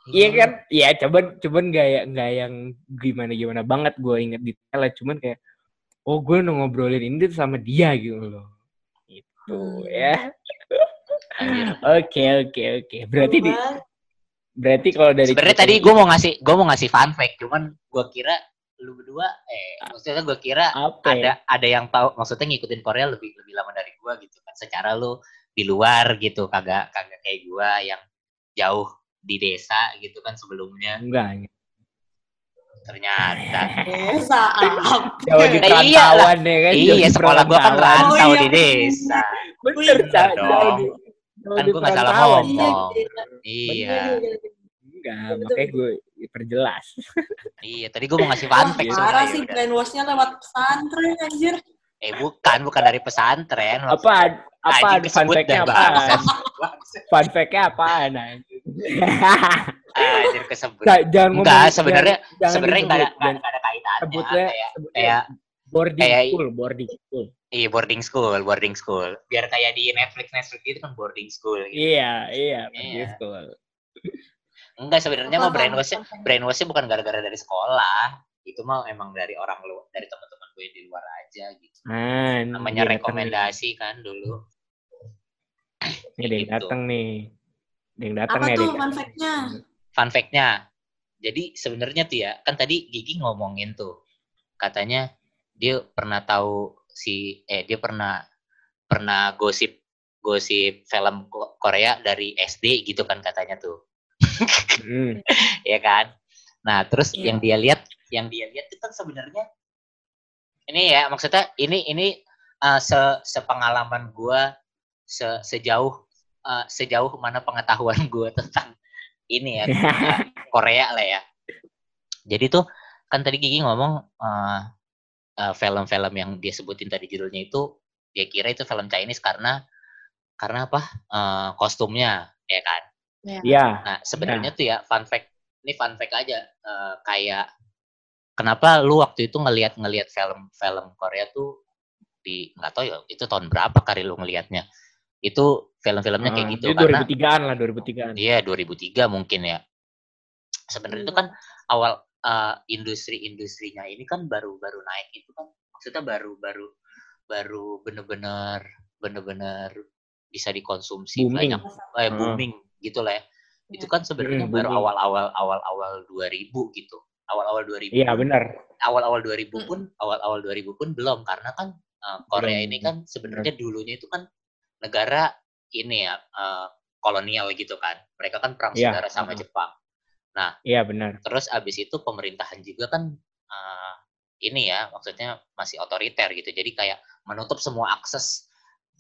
Iya kan? Iya, cuman cuman nggak ya nggak yang gimana gimana banget gue inget detailnya, cuman kayak oh gue udah ngobrolin ini sama dia gitu loh. Itu Hmm. ya. Anjir. Oke oke oke. Berarti di, berarti kalau dari Sebenarnya tadi gue mau ngasih gue mau ngasih fun fact, cuman gue kira lu berdua eh maksudnya gue kira apa? ya? ada ada yang tahu maksudnya ngikutin Korea lebih lebih lama dari gue gitu kan. Secara lu di luar gitu kagak kagak kayak gue yang jauh di desa gitu kan sebelumnya. Enggak. Ternyata Desa apa? Jauh di Nah, perantauan ya kan. iya sekolah gue kan perantauan. rantau Oh, iya. di desa. Bener, Iya dong. Kan gua nggak salah ngomong. Iya. Enggak, makanya gue perjelas. Iya, tadi gue mau ngasih fun Wah, fact. Iya, parah sih brainwash-nya lewat pesantren anjir. Eh bukan, bukan dari pesantren. Apa apa fun fact-nya apa? Fun fact-nya apaan? Anjir kesebut. Nggak, jangan. Enggak, sebenarnya jangan- jangan sebenarnya enggak ada enggak ada kaitannya. sebutnya Kayak sebutnya kayak boarding kayak- school, boarding school. iya boarding school, boarding school. Biar kayak di Netflix Netflix gitu kan boarding school gitu. Iya, iya, boarding Iya. school. Enggak sebenarnya mah brainwash Bang? brainwash bukan gara-gara dari sekolah. Itu mah emang dari orang lu, dari teman-teman gue di luar aja gitu. Ah, ini Namanya dia rekomendasi kan dulu. Ada yang Gitu. datang nih. Ada yang datang Apa nih, tuh fun fact-nya? Fun fact-nya. Jadi sebenarnya tuh ya, kan tadi Gigi ngomongin tuh, katanya dia pernah tahu si eh dia pernah pernah gosip gosip film Ko- Korea dari SD gitu kan katanya tuh, Hmm. ya kan? Nah terus Iya. yang dia lihat, yang dia lihat itu kan sebenarnya ini ya maksudnya ini ini uh, se sepengalaman gua se sejauh uh, sejauh mana pengetahuan gua tentang ini ya Korea lah ya. Jadi tuh kan tadi Gigi ngomong uh, uh, film-film yang dia sebutin tadi judulnya itu dia kira itu film Chinese karena karena apa Uh, kostumnya ya kan. Iya. Nah sebenarnya tuh ya fun fact ini fun fact aja uh, kayak kenapa lu waktu itu ngelihat ngelihat film-film Korea tuh di nggak tahu ya itu tahun berapa kali lu ngelihatnya itu film-filmnya kayak Ah, gitu itu karena 2003-an lah, 2003-an. Iya 2003 mungkin ya. Sebenarnya itu kan awal eh, industri-industrinya ini kan baru-baru naik itu kan maksudnya baru-baru baru bener-bener bener-bener bisa dikonsumsi Booming. banyak eh, Hmm. booming gitu lah ya. Itu kan sebenarnya Hmm, baru awal-awal awal-awal 2000 gitu. Awal-awal 2000. Iya, benar. Awal-awal 2000 Hmm. pun awal-awal 2000 pun belum karena kan eh, Korea Belum. ini kan sebenarnya dulunya itu kan negara ini ya eh, kolonial gitu kan. Mereka kan perang Iya, saudara sama heeh. Jepang. Iya, benar. Terus abis itu pemerintahan juga kan eh, ini ya maksudnya masih otoriter gitu. Jadi kayak menutup semua akses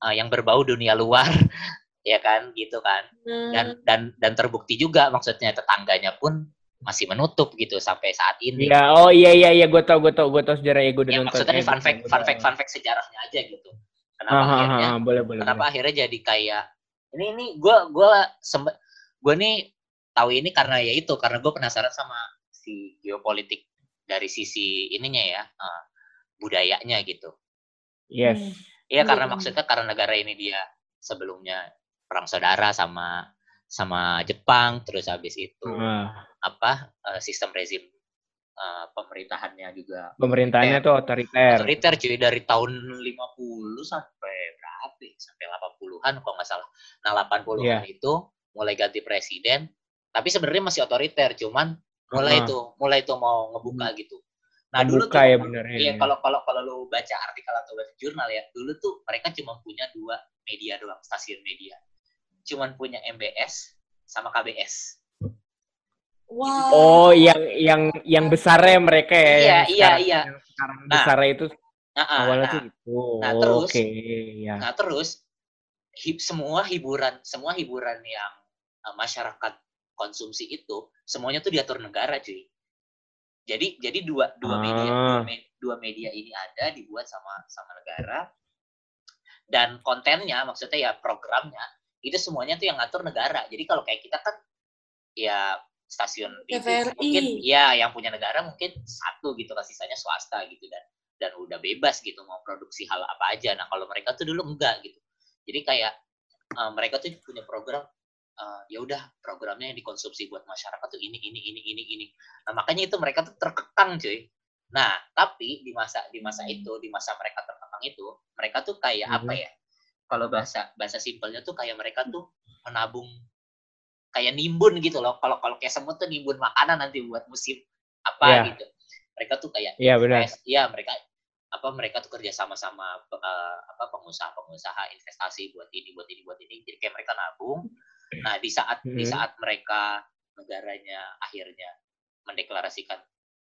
eh, yang berbau dunia luar ya kan gitu kan. Dan dan dan terbukti juga maksudnya tetangganya pun masih menutup gitu sampai saat ini. Iya, oh iya iya iya gue tau gue tau gue tau sejarah ya gue udah Ya, nonton. maksudnya ini fun fact, fun fact, fun fact sejarahnya aja gitu. Kenapa Ah, akhirnya ah, boleh boleh. kenapa boleh. akhirnya jadi kayak ini ini gue gue sempet gue nih tahu ini karena ya itu karena gue penasaran sama si geopolitik dari sisi ininya ya eh, budayanya gitu Yes. Iya Iya, karena benar. maksudnya karena negara ini dia sebelumnya perang saudara sama sama Jepang terus habis itu Ah, apa eh, sistem rezim eh, pemerintahannya juga pemerintahannya tuh otoriter. otoriter cuy dari tahun 50 sampai berapa ya? sampai 80-an kalau nggak salah. Nah, 80-an Iya. itu mulai ganti presiden, tapi sebenarnya masih otoriter, cuman mulai Ah. itu mulai itu mau ngebuka gitu. Nah, dulu Membuka tuh ya bener ya. Iya, kalau kalau kalau lu baca artikel atau baca jurnal ya, dulu tuh mereka cuma punya dua media doang, stasiun media. Cuman punya MBS sama KBS. Wow. Oh, yang yang yang besarnya mereka ya. Iya, yang iya, sekarang- iya. yang sekarang Nah, besarnya itu Nah, ah, awalnya nah, tuh gitu. nah, terus- Oke, ya. Nah terus hi- semua hiburan semua hiburan yang uh, masyarakat konsumsi itu semuanya tuh diatur negara cuy. Jadi jadi dua dua media dua, Ah. me- dua media ini ada dibuat sama sama negara dan kontennya maksudnya ya programnya itu semuanya tuh yang ngatur negara jadi kalau kayak kita kan ya stasiun TV TVRI. mungkin ya yang punya negara mungkin satu gitu kan sisanya swasta gitu dan dan udah bebas gitu mau produksi hal apa aja nah kalau mereka tuh dulu enggak gitu jadi kayak eh, mereka tuh punya program eh, ya udah programnya yang dikonsumsi buat masyarakat tuh ini ini ini ini ini nah makanya itu mereka tuh terkekang cuy nah tapi di masa di masa Hmm. itu di masa mereka terkekang itu mereka tuh kayak apa Mhm. ya kalau bahasa bahasa simpelnya tuh kayak mereka tuh menabung kayak nimbun gitu loh kalau kalau kayak semut tuh nimbun makanan nanti buat musim apa Iya. gitu mereka tuh kayak Iya benar. invest- iya mereka apa mereka tuh kerja sama sama eh, apa pengusaha-pengusaha investasi buat ini buat ini buat ini jadi kayak mereka nabung nah di saat di Mhm. saat mereka negaranya akhirnya mendeklarasikan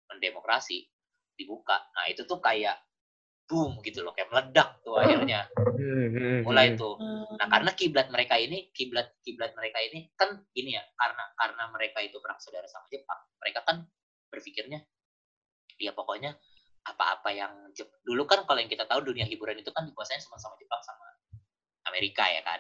mendemokrasi dibuka nah itu tuh kayak boom gitu loh kayak meledak tuh akhirnya Hmm, mulai hmm, tuh Hmm. Nah, karena kiblat mereka ini, kiblat kiblat mereka ini kan gini ya, karena karena mereka itu perang saudara sama Jepang, mereka kan berpikirnya ya pokoknya apa-apa yang Jep- dulu kan kalau yang kita tahu dunia hiburan itu kan dikuasain sama sama Jepang sama Amerika ya kan.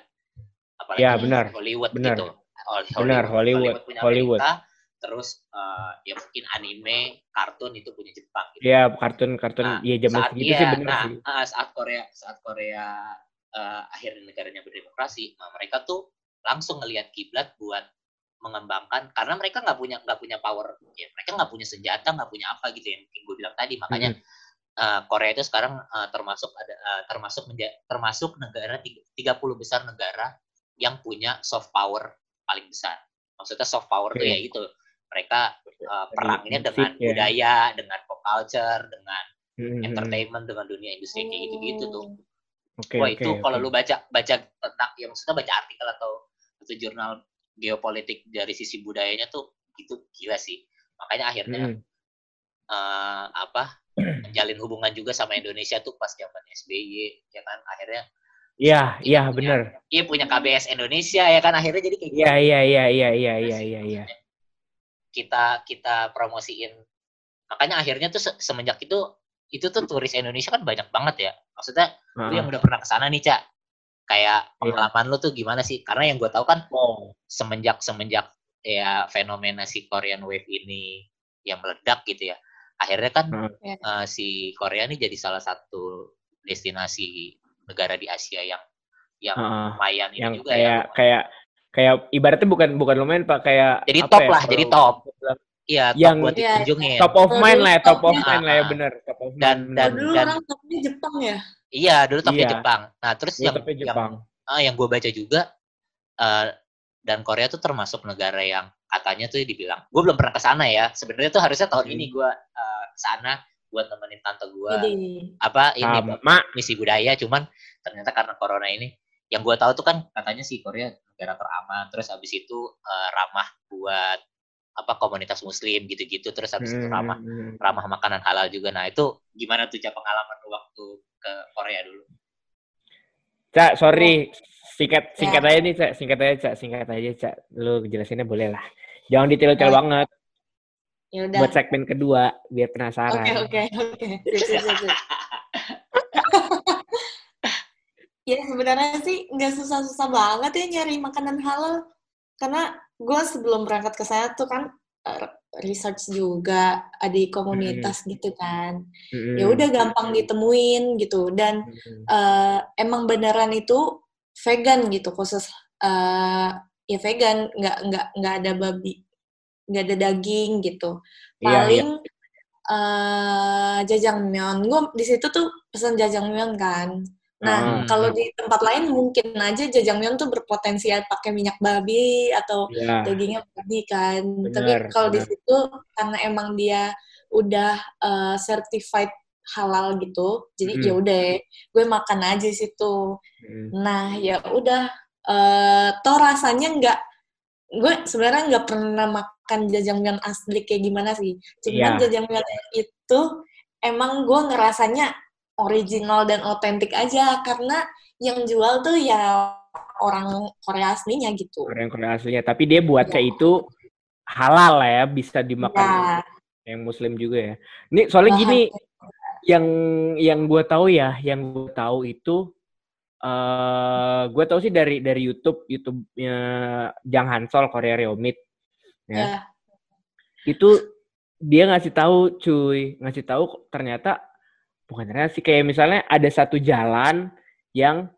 Apalagi Ya, benar. Hollywood Benar. gitu. Hol- Benar, Hollywood, punya Hollywood. Amerika, terus eh, ya mungkin anime, kartun itu punya Jepang gitu. Ya kartun-kartun Nah, ya zaman saat segitu iya, sih benar nah, sih. ah, saat Korea saat Korea eh, akhirnya negaranya berdemokrasi, nah mereka tuh langsung ngelihat kiblat buat mengembangkan karena mereka nggak punya nggak punya power ya mereka nggak punya senjata nggak punya apa gitu yang mungkin gue bilang tadi makanya eh, Korea itu sekarang eh, termasuk ada eh, termasuk menja- termasuk negara tiga- 30 besar negara yang punya soft power paling besar maksudnya soft power tuh Oke. ya itu mereka eh, perangnya dengan ya. budaya dengan pop culture dengan Hmm, hmm, hmm. entertainment dengan dunia industri kayak gitu-gitu tuh. Oke, Wah itu kalau oke. lu baca baca tentang ya maksudnya baca artikel atau atau jurnal geopolitik dari sisi budayanya tuh gitu gila sih. Makanya akhirnya Hmm, eh, apa menjalin hubungan juga sama Indonesia tuh pas zaman SBY ya kan akhirnya Iya, iya benar. iya punya KBS Indonesia ya kan akhirnya jadi kayak gitu. Iya, iya, iya, iya, iya, iya, iya, iya. Kita kita promosiin makanya akhirnya tuh se- semenjak itu itu tuh turis Indonesia kan banyak banget ya maksudnya lu yang udah pernah ke sana nih cak kayak Iya. pengalaman lu tuh gimana sih karena yang gue tahu kan Oh, semenjak semenjak ya fenomena si Korean Wave ini yang meledak gitu ya akhirnya kan Heeh. Ya. eh, si Korea ini jadi salah satu destinasi negara di Asia yang yang Heeh. lumayan ini yang juga kayak ya kayak kayak ibaratnya bukan bukan lumayan pak kayak Jadi top ya, lah, jadi top. iya top yang- buat Iya, dikunjungin. top of mind lah ya, top of mind lah ya Ah, bener top of Dan- mind. dan- Oh, dulu dan- orang topnya Jepang ya? iya dulu topnya Iya. Jepang. Nah terus Dulu yang topnya yang Jepang. ah, yang gue baca juga eh, dan Korea tuh termasuk negara yang katanya tuh dibilang gue belum pernah ke sana ya. Sebenarnya tuh harusnya tahun Hmm. ini gue uh, ke sana buat nemenin tante gue apa ini sama. misi budaya cuman ternyata karena corona ini yang gue tahu tuh kan katanya sih Korea negara teraman terus habis itu eh, ramah buat apa komunitas muslim gitu-gitu terus habis itu Hmm, ramah hmm, hmm. ramah makanan halal juga nah itu gimana tuh Cak, pengalaman lu waktu ke Korea dulu Cak, sorry. Singkat Ya. singkat aja nih, Cak. Singkat aja, Cak. Singkat aja, Cak. Lu jelasinnya boleh lah. Jangan detail-detail Ya. banget. ya udah. Buat segmen kedua, biar Oke, penasaran. oke, oke. Sip, ya sebenarnya sih nggak susah-susah banget ya nyari makanan halal. Karena gue sebelum berangkat ke sana tuh kan eh, research juga ada di komunitas gitu kan. Mm-mm. Ya udah gampang ditemuin gitu dan Mm-mm. eh, emang beneran itu vegan gitu khusus eh, ya vegan nggak nggak nggak ada babi nggak ada daging gitu Iya, iya. paling eh, jajangmyeon gue di situ tuh pesan jajangmyeon kan nah Hmm. kalau di tempat lain mungkin aja jajangmyeon tuh berpotensi pakai minyak babi atau Iya. dagingnya babi kan tapi Benar, kalau di situ karena emang dia udah eh, certified halal gitu jadi Mm. ya udah gue makan aja di situ Mm. nah ya udah eh toh rasanya nggak gue sebenarnya nggak pernah makan jajangmyeon asli kayak gimana sih cuman Iya. jajangmyeon itu emang gue ngerasanya original dan otentik aja karena yang jual tuh ya orang Korea aslinya gitu Orang Korea aslinya. Tapi dia buatnya Iya. itu halal lah ya, bisa dimakan ya yang muslim juga ya. Ini soalnya bahan- gini, yang yang gue tahu ya, yang gue tahu itu eh gue tau sih dari dari YouTube YouTube-nya Jang Hansol Korea Reomit ya. Ya. Itu dia ngasih tahu cuy, ngasih tahu ternyata bukan sih kayak misalnya ada satu jalan yang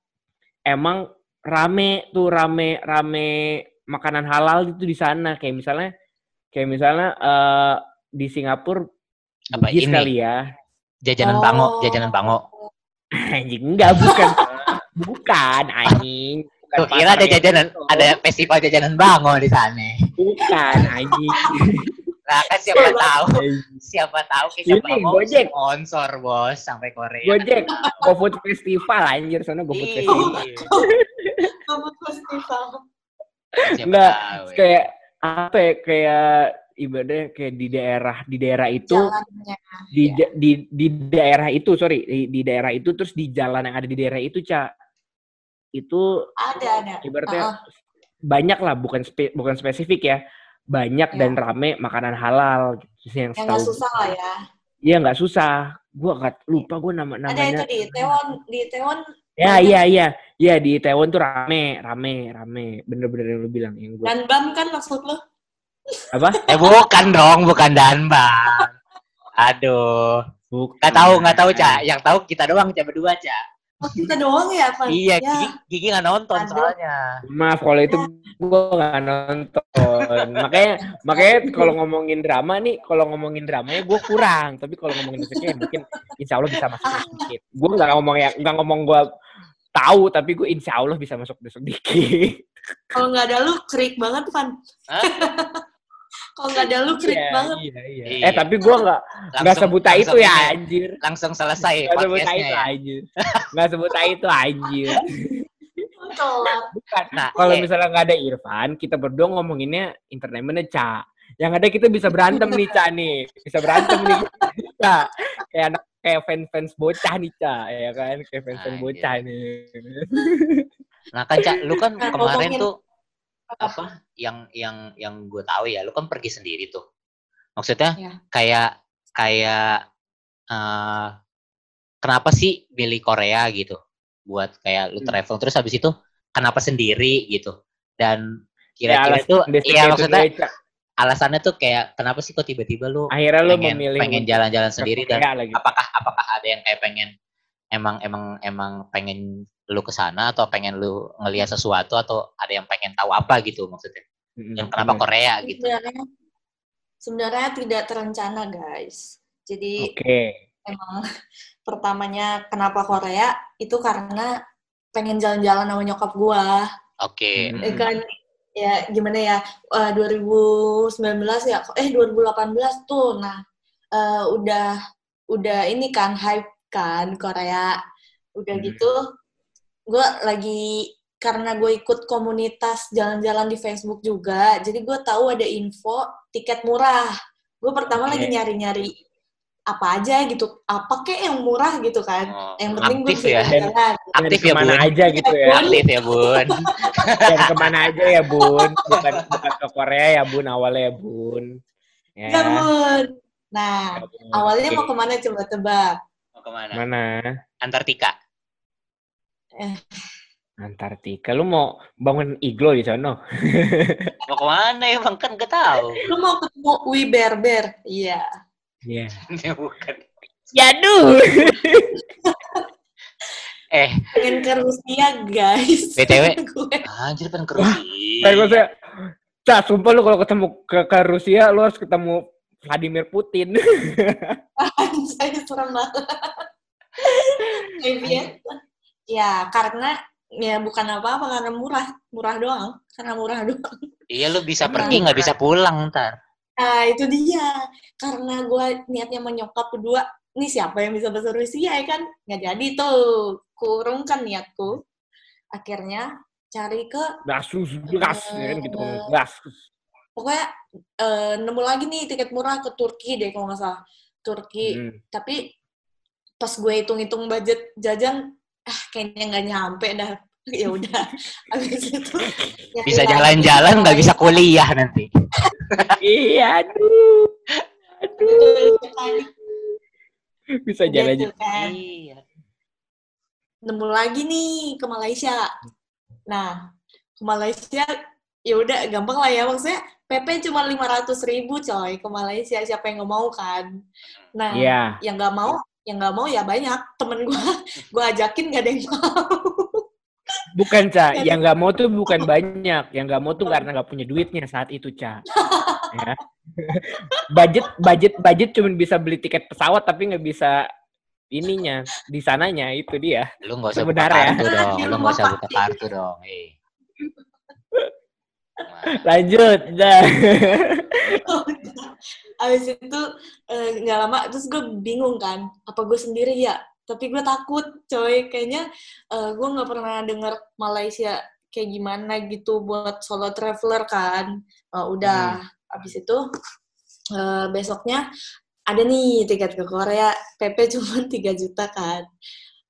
emang rame tuh rame rame makanan halal itu di sana kayak misalnya kayak misalnya eh di Singapura Apa ini? kali ya Jajanan Oh. bango, jajanan bango. anjing enggak bukan bukan anjing bukan Tuh, kira ada jajanan, itu. ada festival jajanan bango di sana. bukan anjing Nah, kan siapa tahu, siapa tahu kita Ini, mau Gojek. sponsor bos sampai Korea. Gojek GoFood Festival anjir sana GoFood Iya. Festival Kamu festival. Siapa Enggak, tahu ya. kayak apa ya kayak ibadah kayak di daerah di daerah itu Jalannya. di, Iya. ja- di di daerah itu sorry di, di daerah itu terus di jalan yang ada di daerah itu cak itu Ada, ada. ibaratnya Uh-uh. banyak lah bukan spe- bukan spesifik ya banyak Ya. dan rame makanan halal gitu sih yang Yang setahu susah lah ya. iya nggak susah gua nggak lupa gua nama Ada itu namanya di Taiwan, di Taiwan ya iya iya iya di Taiwan tuh rame rame rame bener-bener yang lu bilang yang gua dan bam kan maksud lo? apa Eh bukan dong, bukan Danbang. Aduh, Bukan. nggak tahu nggak tahu cak. Yang tahu kita doang cak berdua cak. Oh, kita doang ya, Pak? Iya, Ya. Gigi, Gigi nggak nonton Aduh. soalnya. Maaf kalau itu gue nggak nonton. makanya makanya kalau ngomongin drama nih, kalau ngomongin dramanya gue kurang. Tapi kalau ngomongin musiknya mungkin insya Allah bisa masuk sedikit. Gue nggak ngomong ya nggak ngomong gue tahu, tapi gue insya Allah bisa masuk besok dikit. Kalau nggak ada lu, krik banget, Van. Kalau nggak ada lu, krik Iya, banget. Iya, iya. Iya. Eh tapi gue nggak nggak sebuta itu ya anjir. Langsung selesai Nggak sebuta itu ya. anjir. Nggak sebuta itu anjir. Bukan. Nah, Kalau eh, misalnya nggak ada Irfan, kita berdua ngomonginnya entertainmentnya Ca. Yang ada kita bisa berantem nih Ca nih, bisa berantem nih. Ca. Kayak anak kayak fans-fans bocah nih Ca, ya kan? Kayak fans-fans Nah, bocah nih. Nah kan cak, lu kan Nah, kemarin tuh apa? Yang yang yang gue tahu ya, lu kan pergi sendiri tuh. Maksudnya Ya. kayak kayak eh kenapa sih milih Korea gitu? Buat kayak lu Hmm. travel terus habis itu kenapa sendiri gitu? Dan Ya, kira-kira itu iya itu maksudnya deh, Ca. alasannya tuh kayak kenapa sih kok tiba-tiba lu Akhirnya lu pengen memilih pengen jalan-jalan sendiri dan lagi. apakah apakah ada yang kayak pengen emang emang emang pengen lu ke sana atau pengen lu ngelihat sesuatu atau ada yang pengen tahu apa gitu maksudnya yang kenapa. Korea gitu Sebenarnya, sebenarnya tidak terencana, guys. Jadi Oke. emang pertamanya kenapa Korea itu karena pengen jalan-jalan sama nyokap gua. oke Hmm. Eh, kan ya gimana ya eh, 2019 ya eh 2018 tuh nah eh, udah udah ini kan hype kan Korea udah Hmm. gitu gue lagi karena gue ikut komunitas jalan-jalan di Facebook juga jadi gue tahu ada info tiket murah gue pertama lagi Oke. nyari-nyari apa aja gitu apa kek yang murah gitu kan Oh, yang penting gue aktif ya bisa jalan aktif ya ke mana bun aja gitu ya. aktif ya bun Dan ke mana aja ya bun. Bukan, bukan ke Korea ya bun awalnya ya bun. Ya. Ya, Bun. Nah, awalnya Oke. mau ke mana coba tebak? mau ke mana Mana? Antartika Antartika. Lu mau bangun iglo di sana? mau ke mana emang kan gak tahu Lu mau ketemu Wi Berber? Iya. Iya. Ya, bukan Yaduh. eh Pengen ke Rusia, guys. BTW. Anjir pengen ke Kayak gue Rusia saya, Cah, sumpah lu kalau ketemu ke, ke Rusia, lu harus ketemu Vladimir Putin. saya serem banget. Maybe ya, karena ya bukan apa-apa karena murah, murah doang. Karena murah doang. iya lu bisa Emang. pergi nggak bisa pulang ntar Nah, itu dia. Karena gue niatnya menyokap berdua, nih siapa yang bisa bahasa Rusia ya kan? Nggak jadi tuh. Kurung kan niatku. Akhirnya cari ke Gasus, gas, ya kan gitu. Gas. pokoknya eh, nemu lagi nih tiket murah ke Turki deh kalau nggak salah Turki Hmm. tapi pas gue hitung-hitung budget jajan ah kayaknya nggak nyampe dah ya udah habis itu nyari bisa jalan-jalan nggak bisa kuliah nanti Iya, aduh. Aduh. Bisa Udah jalan tuh kan. iya nemu lagi nih ke Malaysia. Nah, ke Malaysia ya udah gampang lah ya maksudnya PP cuma 500 ribu coy ke Malaysia siapa yang nggak mau kan nah Iya. yang nggak mau yang nggak mau ya banyak temen gue gue ajakin gak ada yang mau Bukan, Ca. Yang nggak mau tuh bukan banyak. Yang nggak mau tuh karena nggak punya duitnya saat itu, Ca. ya. budget, budget, budget cuma bisa beli tiket pesawat tapi nggak bisa ininya di sananya itu dia. Lu nggak usah buka kartu dong. Lu nggak usah buka kartu dong. Eh. Lanjut, dah. Abis itu eh, nggak lama terus gue bingung kan apa gue sendiri ya? Tapi gue takut coy. Kayaknya eh, gue nggak pernah denger Malaysia kayak gimana gitu buat solo traveler kan. Eh, udah. Abis itu eh, besoknya ada nih tiket ke Korea. PP cuma 3 juta kan.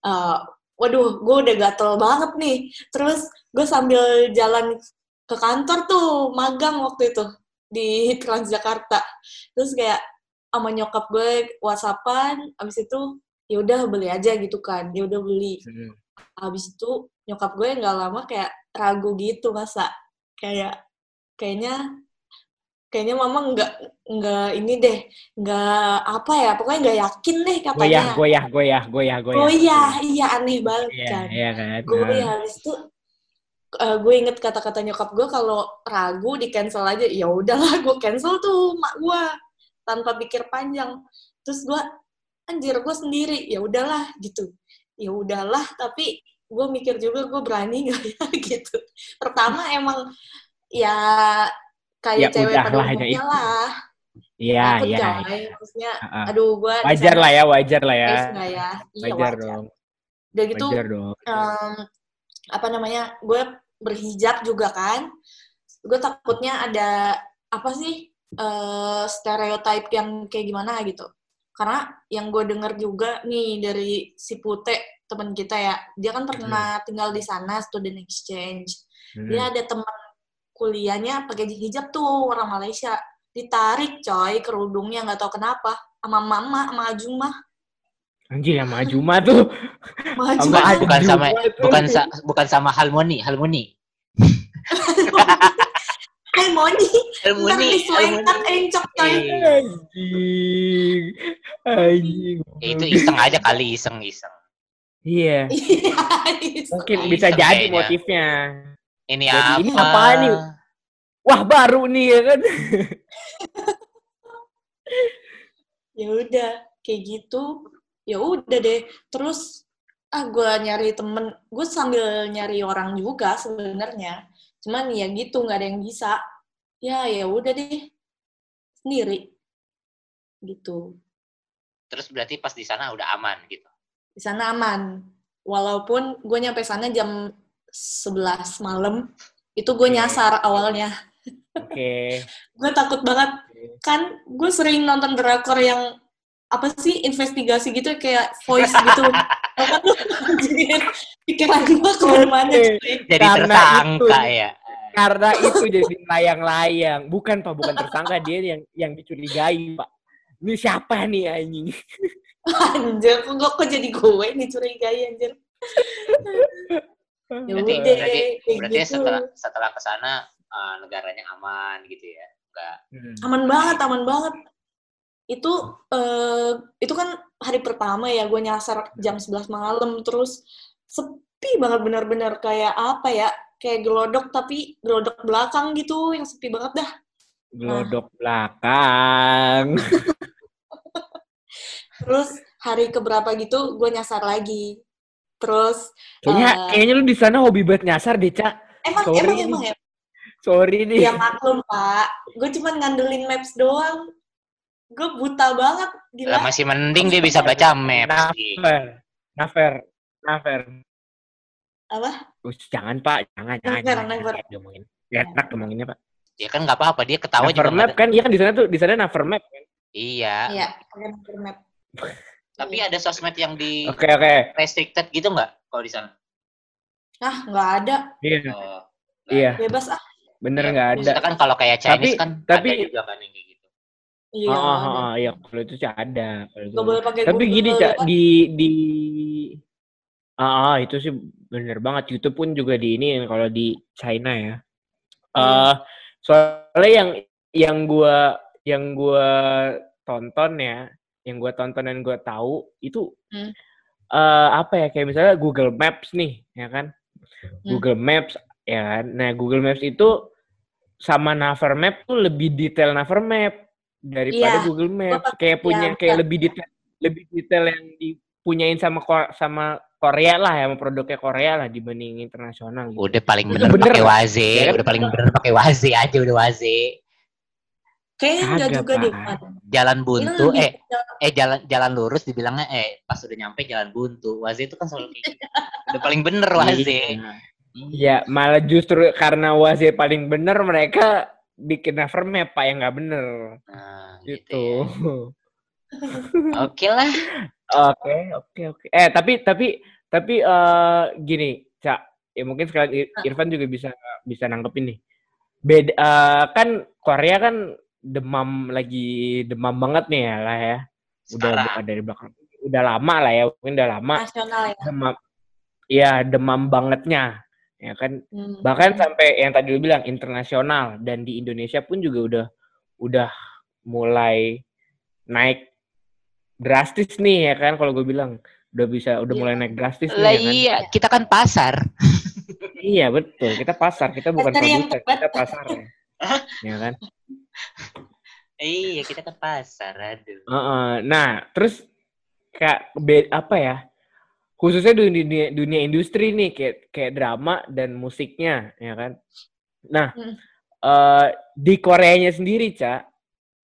Eh, waduh gue udah gatel banget nih. Terus gue sambil jalan ke kantor tuh magang waktu itu di Transjakarta terus kayak sama nyokap gue whatsappan abis itu ya udah beli aja gitu kan ya udah beli Hmm. abis itu nyokap gue nggak lama kayak ragu gitu masa kayak kayaknya kayaknya mama nggak nggak ini deh nggak apa ya pokoknya nggak yakin deh Goyah, katanya goyah, goyah, goyah, goyah. oh iya iya aneh banget Iya, kan iya kan. gue ya habis itu eh, gue inget kata-kata nyokap gue kalau ragu di cancel aja ya udahlah gue cancel tuh mak gue tanpa pikir panjang terus gue anjir gue sendiri ya udahlah gitu ya udahlah tapi gue mikir juga gue berani nggak ya gitu pertama emang ya Ya kayak cewek udah pada lah, ya umumnya itu. lah Iya, iya. maksudnya aduh gue Wajar lah ya, wajar lah ya. ya iya Wajar wajar, dong. udah gitu Wajar dong. em, apa namanya gue berhijab juga kan. Gue takutnya ada apa sih eh stereotype yang kayak gimana gitu. Karena yang gue denger juga nih dari si Pute teman kita ya dia kan pernah tinggal di sana student exchange. Hmm. dia ada teman kuliahnya pakai hijab tuh orang Malaysia. Ditarik coy kerudungnya nggak tahu kenapa. Sama mama sama Ajumah Anjir yang maju mah tuh. sama Sama bukan, bukan sama bukan sa, bukan sama Harmoni, Harmoni. Hai Moni ntar Harmoni, Harmoni. encok coy Iya. Anjing. Anjing. Ya, itu iseng aja kali iseng-iseng. Iya. Iya, Mungkin Iseng bisa jadi kayaknya. motifnya. Ini Jadi apa? ini apaan nih? Wah, baru nih ya kan. ya udah kayak gitu ya udah deh terus ah gue nyari temen gue sambil nyari orang juga sebenarnya. Cuman ya gitu nggak ada yang bisa. Ya ya udah deh sendiri. Gitu. Terus berarti pas di sana udah aman gitu. di sana aman. Walaupun gue nyampe sana jam 11 malam itu gue nyasar awalnya. Oke. gue takut banget. Kan gue sering nonton drakor yang apa sih investigasi gitu kayak voice gitu apa tuh anjir pikiran gue ke mana-mana. Jadi Karena tersangka itu. ya. Karena itu jadi layang-layang. Bukan, Pak, bukan tersangka dia yang yang dicurigai, Pak. Ini siapa nih anjing? anjir kok, kok, jadi gue nih curigai anjir ya Berarti udah berarti, berarti gitu setelah setelah ke sana eh, negaranya aman gitu ya. Enggak Hmm. aman banget aman banget itu eh, itu kan hari pertama ya gue nyasar jam 11 malam terus sepi banget benar-benar kayak apa ya kayak gelodok tapi gelodok belakang gitu yang sepi banget dah Gelodok belakang. terus hari keberapa gitu gue nyasar lagi terus Kayaknya Eh. kayaknya lu di sana hobi banget nyasar deh, Cak. emang Sorry emang nih. emang ya Sorry nih. ya maklum pak gue cuman ngandelin maps doang gue buta banget lah gila masih mending dia bisa baca maps. Ki. Nafer. Nafer. Nafer. apa Us, jangan, Pak. Jangan, jangan. Never, jangan, never. jangan diomongin. Gak enak ngomonginnya, Pak. Ya kan nggak apa-apa dia ketawa Naver juga map kan, iya kan di sana tuh, di sana Naver map kan. Iya. iya pakai Google map Tapi ada sosmed yang di Oke, oke. restricted gitu nggak kalau di sana? ah nggak ada Iya, Oh, iya. bebas ah Bener ya, nggak ada. maksudnya kan kalau kayak Chinese Tapi- kan tapi- ada juga kan yang gitu. Iya ada. oh, oh, iya, kalau itu sih ada. Itu boleh pakai Tapi Google gini, Cak, di di Ah, ah, itu sih bener banget. YouTube pun juga di ini kalau di China ya. Hmm. Soalnya yang yang gua yang gua tonton ya, yang gua tonton dan gua tahu itu Hmm. eh apa ya kayak misalnya Google Maps nih, ya kan? Hmm. Google Maps ya kan. Nah, Google Maps itu sama Naver Map tuh lebih detail Naver Map daripada Iya, Google Maps. gua- Kayak punya iya, kayak betul. lebih detail lebih detail yang dipunyain sama sama Korea lah ya, sama produknya Korea lah dibanding internasional gitu. Udah paling bener bener pakai waze, Ya udah paling bener pakai waze aja udah waze. Kayaknya enggak juga deh. Jalan buntu, lebih eh eh jalan jalan lurus dibilangnya eh pas udah nyampe jalan buntu. Waze itu kan selalu kayak gitu. Udah paling bener waze. Iya. Ya, malah justru karena waze paling bener mereka bikin Naver Map Pak yang nggak bener Nah, gitu. gitu. ya. Oke lah. Oke, oke, oke. Eh, tapi tapi tapi eh gini, Cak. Ya mungkin sekalian Ir- Irfan juga bisa bisa nangkepin nih. Beda eh, kan Korea kan demam lagi demam banget nih ya lah ya. Udah Sekarang. dari belakang. Udah lama lah ya, mungkin udah lama Nasional ya. demam. Iya, demam bangetnya. Ya kan Hmm. bahkan sampai yang tadi lu bilang internasional dan di Indonesia pun juga udah udah mulai naik drastis nih ya kan kalau gue bilang udah bisa udah mulai naik drastis nih Lah ya kan iya, kita kan pasar. iya betul kita pasar kita bukan Pasar yang produsen tepat. kita pasar ya ya kan Iya, kita kan pasar. Aduh. Heeh. nah terus kayak be- apa ya khususnya dunia, dunia industri nih kayak kayak drama dan musiknya ya kan nah Hmm. eh di Koreanya sendiri cak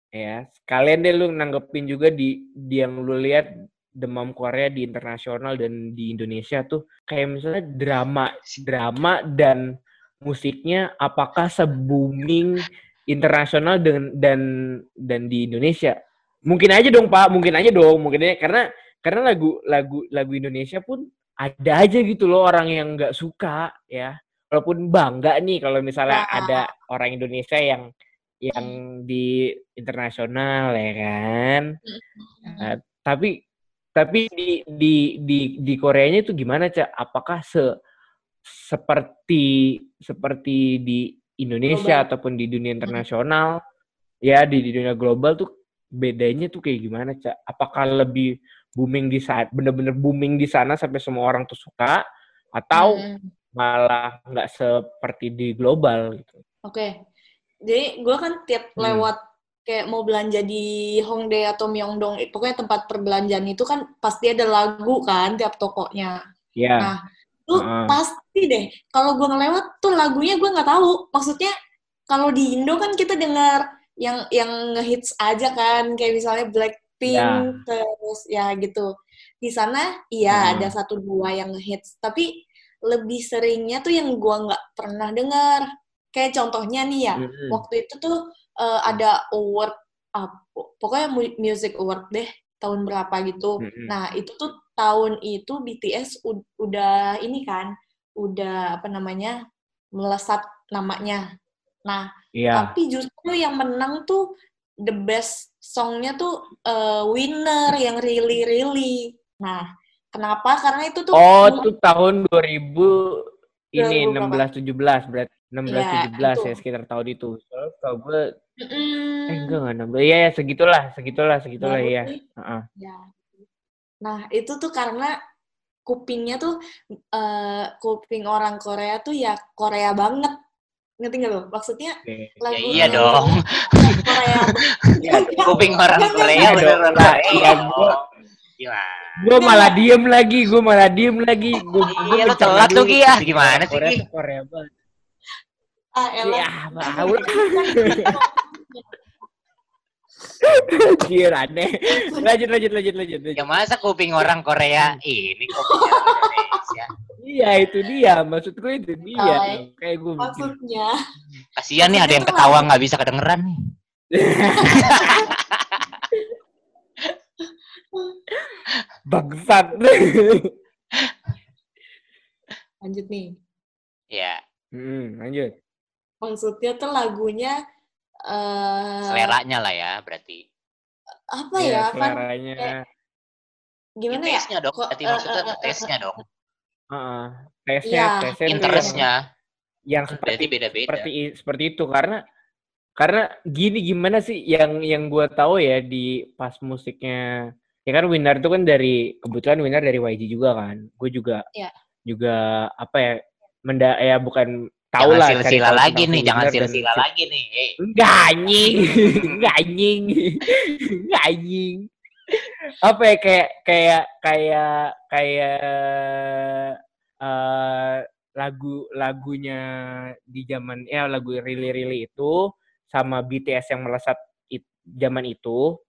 ya sekalian deh lu nanggepin juga di, di yang lu lihat demam Korea di internasional dan di Indonesia tuh kayak misalnya drama drama dan musiknya apakah se-booming internasional dan dan dan di Indonesia mungkin aja dong pak mungkin aja dong mungkin aja karena karena lagu lagu lagu Indonesia pun ada aja gitu loh orang yang nggak suka ya. Walaupun bangga nih kalau misalnya Ya. ada orang Indonesia yang yang di internasional ya kan? Nah, tapi tapi di di di di Koreanya itu gimana cak apakah se seperti seperti di Indonesia Global. ataupun di dunia internasional? Ya di, di dunia global tuh bedanya tuh kayak gimana cak apakah lebih booming di saat bener-bener booming di sana sampai semua orang tuh suka atau Hmm. malah nggak seperti di global gitu Oke. Jadi gue kan tiap Hmm. lewat kayak mau belanja di Hongdae atau Myeongdong, pokoknya tempat perbelanjaan itu kan pasti ada lagu kan tiap tokonya. ya Nah, tuh Heeh. pasti deh. Kalau gue ngelewat tuh lagunya gue nggak tahu. Maksudnya kalau di Indo kan kita dengar yang yang ngehits aja kan, kayak misalnya Blackpink, terus ya gitu. Di sana iya Hmm. ada satu dua yang ngehits, tapi lebih seringnya tuh yang gue nggak pernah dengar. Kayak contohnya nih ya, Mm-mm. waktu itu tuh eh, ada award apa pokoknya mu- music award deh tahun berapa gitu. Mm-mm. Nah, itu tuh tahun itu BTS ud- udah ini kan, udah apa namanya? melesat namanya. Nah, Iya. tapi justru yang menang tuh the best songnya tuh eh, Winner yang really really. Nah, kenapa? Karena itu tuh Oh, itu tahun 2000 ini 2000 berapa? 16 17 berarti 16 Iya, 17 ya itu. sekitar tahun itu. Soalnya kalau gue Mm-mm. eh enggak enggak 16. Iya ya segitulah, segitulah, segitulah ya. nih. Heeh. Ya. Nah, itu tuh karena kupingnya tuh eh, kuping orang Korea tuh ya Korea banget. Ngerti nggak lo? Maksudnya lagu iya dong. Korea. Kuping orang Korea Iya bener dong, Pak. Iya, gua- Gimana? Gue malah diem lagi, gue malah diem lagi. Gue Iya, telat lu, Ki, ah. Gimana sih, Korea Ki? tuh Korea banget. Ah, elah. Ya. Anjir, aneh. Lanjut, lanjut, lanjut, lanjut. Ya masa kuping orang Korea ini kuping Indonesia? Iya, itu dia. Maksud gue itu dia. Oh, Kayak gue. Maksudnya, Kasihan nih ada yang ketawa nggak bisa kedengeran nih. Bangsat. lanjut nih. Ya, hmm, lanjut. Maksudnya tuh lagunya eh seleranya lah ya berarti. apa Iya, ya? Kan seleranya. gimana ya? Taste-nya dong, Kok, berarti eh, maksudnya eh, eh, taste-nya dong. Heeh. tesnya Iya. tesnya yang, Interestnya yang kan seperti berarti beda-beda. seperti seperti itu karena karena gini gimana sih yang yang gue tahu ya di pas musiknya ya kan Winner itu kan dari kebetulan Winner dari YG juga kan gue juga Iya. juga apa ya menda ya bukan tahu lah silsila lagi nih, jangan Winner dan silsila si- lagi nih. Enggak anjing, enggak anjing, enggak anjing. Apa ya kayak kayak kayak kayak eh lagu lagunya di zaman ya lagu Really Really itu sama BTS yang melesat it- zaman itu.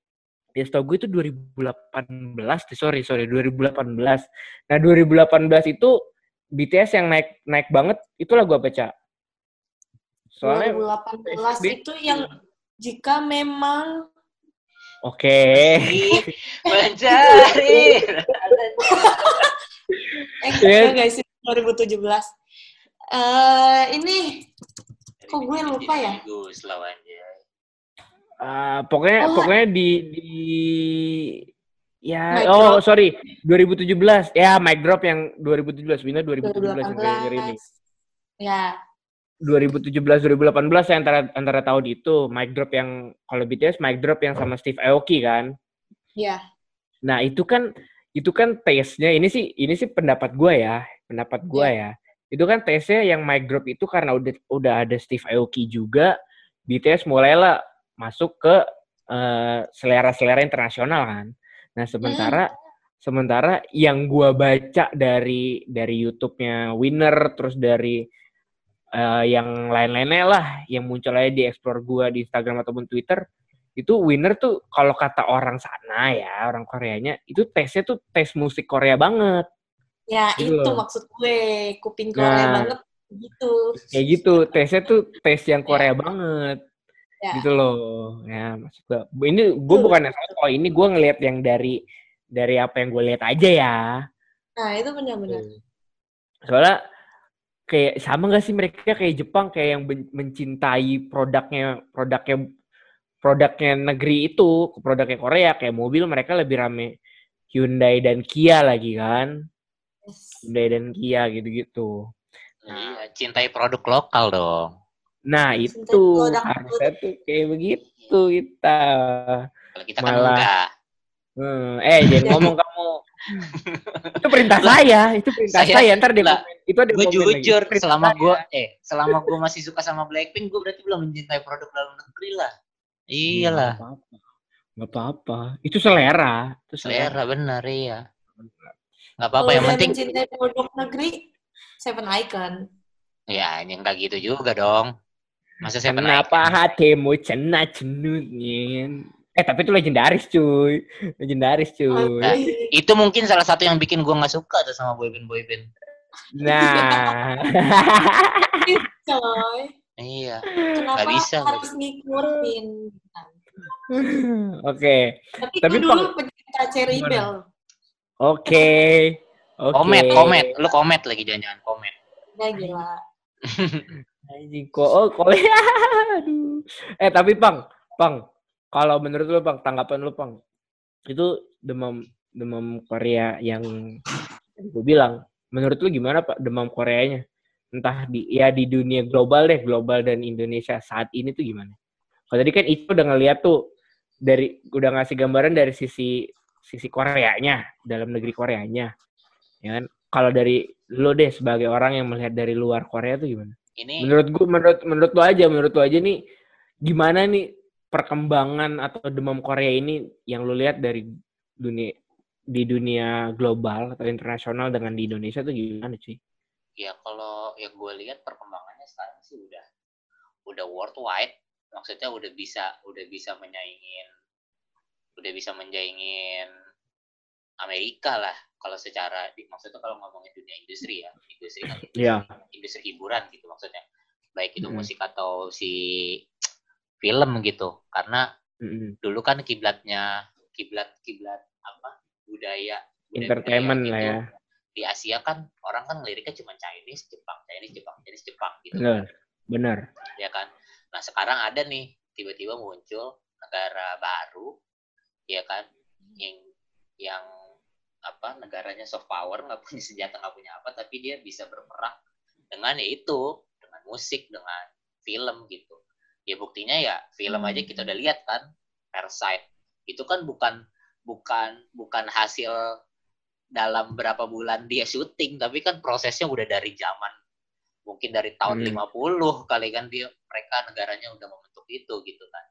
Ya setahu gue itu 2018 deh, sorry sorry 2018 nah 2018 itu BTS yang naik naik banget itu lagu apa cak soalnya 2018 PSBB. itu yang jika memang oke Ih, mencari. eh Iya. enggak guys 2017 eh ini Kok gue lupa ya? Gus lawannya. Ah, pokoknya Oh. pokoknya di di ya Mic oh drop. sorry 2017 ya mic drop yang 2017 Winner 2017 yang kayak ini 2018 ya 2017 2018 ya antara antara tahun itu mic drop yang kalau BTS mic drop yang sama Steve Aoki kan? Ya nah itu kan itu kan taste-nya ini sih ini sih pendapat gua ya pendapat gua ya. Itu kan taste-nya yang mic drop itu karena udah udah ada Steve Aoki juga BTS mulailah masuk ke eh, selera-selera internasional kan? Nah sementara sementara yang gua baca dari dari YouTube-nya Winner terus dari eh, yang lain-lainnya lah yang muncul aja di explore gua di Instagram ataupun Twitter itu Winner tuh kalau kata orang sana ya orang Koreanya itu tesnya tuh tes musik Korea banget. Ya Gitu itu maksud gue kuping Korea Nah. banget gitu. Kayak gitu tesnya tuh tes yang Korea banget. Ya. gitu loh. Ya maksud gua ini gue bukan yang soto ini gue ngelihat yang dari dari apa yang gue lihat aja ya. Nah itu benar-benar. Soalnya kayak sama gak sih mereka kayak Jepang kayak yang mencintai produknya produknya produknya negeri itu produknya Korea kayak mobil mereka lebih rame Hyundai dan Kia lagi kan Yes. Hyundai dan Kia gitu-gitu Iya, cintai produk lokal dong. nah Cintai itu harusnya tuh kayak begitu kita Kalau kita kan Malah- enggak. Hmm, eh jangan ngomong kamu itu perintah saya itu perintah Saya- saya, ntar di lah, komen itu ada Gue lagi. jujur, perintah selama gue eh selama gue masih suka sama Blackpink, gue berarti belum mencintai produk dalam negeri lah. Iyalah, Nggak apa-apa. Itu selera. Itu selera benar iya. Nggak apa-apa yang dia penting mencintai produk negeri Seven Icon ya yang enggak gitu juga dong. Masa saya pernah Kenapa hatimu cena cenutnya? Eh tapi itu legendaris cuy. Legendaris cuy. Nah, itu mungkin salah satu yang bikin gue nggak suka tuh sama boyband boyband. Nah. coy Iya, kenapa bisa, harus ngikutin Oke. tapi, Tapi, gue dulu pencinta Cherry? Bell Oke. Oke. komet, komet, lu komet lagi jangan-jangan komet. ya gila Anjing kok oh, kok aduh. Eh tapi Pang, Pang, kalau menurut lu Pang, tanggapan lu Pang. Itu demam demam Korea yang gue bilang, menurut lu gimana Pak demam Koreanya? Entah di ya di dunia global deh, global dan Indonesia saat ini tuh gimana? Kalau tadi kan itu udah ngeliat tuh dari udah ngasih gambaran dari sisi sisi Koreanya, dalam negeri Koreanya. Ya kan? Kalau dari lu deh sebagai orang yang melihat dari luar Korea tuh gimana? Ini Menurut gua menurut menurut lu aja, menurut lu aja nih gimana nih perkembangan atau demam Korea ini yang lu lihat dari dunia di dunia global atau internasional dengan di Indonesia tuh gimana cuy? ya kalau yang gue lihat perkembangannya sekarang sih udah udah worldwide maksudnya udah bisa udah bisa menyaingin udah bisa menyaingin Amerika lah kalau secara maksudnya kalau ngomongin dunia industri ya industri kan industri, Iya. industri hiburan gitu maksudnya baik itu musik atau si film gitu karena Mm-mm. dulu kan kiblatnya kiblat kiblat apa budaya budaya- Entertainment budaya lah gitu. ya. di Asia kan orang kan liriknya cuma Chinese Jepang Chinese Jepang Chinese Jepang gitu Bener, bener. ya kan nah sekarang ada nih tiba-tiba muncul negara baru ya kan yang yang apa negaranya soft power nggak punya senjata nggak punya apa tapi dia bisa berperang dengan ya itu dengan musik dengan film gitu ya buktinya ya film aja kita udah lihat kan Parasite itu kan bukan bukan bukan hasil dalam berapa bulan dia syuting tapi kan prosesnya udah dari zaman mungkin dari tahun Hmm. 50 kali kan dia mereka negaranya udah membentuk itu gitu kan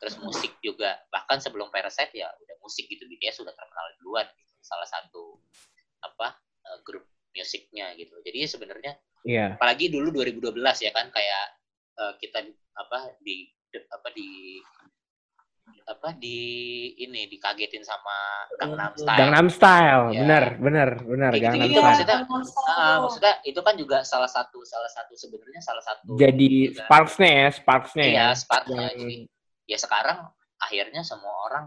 terus musik juga bahkan sebelum Parasite ya udah musik gitu BTS sudah terkenal duluan gitu. salah satu apa eh, grup musiknya gitu jadi sebenarnya Iya. apalagi dulu 2012 ya kan kayak eh, kita apa di apa di apa di ini dikagetin sama Gangnam Style. Gangnam Style, Ya. benar, benar, benar. Kayak Gangnam Style. maksudnya. Ah, maksudnya itu kan juga salah satu salah satu sebenarnya salah satu Jadi juga. Sparks-nya ya, Sparks-nya iya ya. sparknya Yang- jadi ya sekarang akhirnya semua orang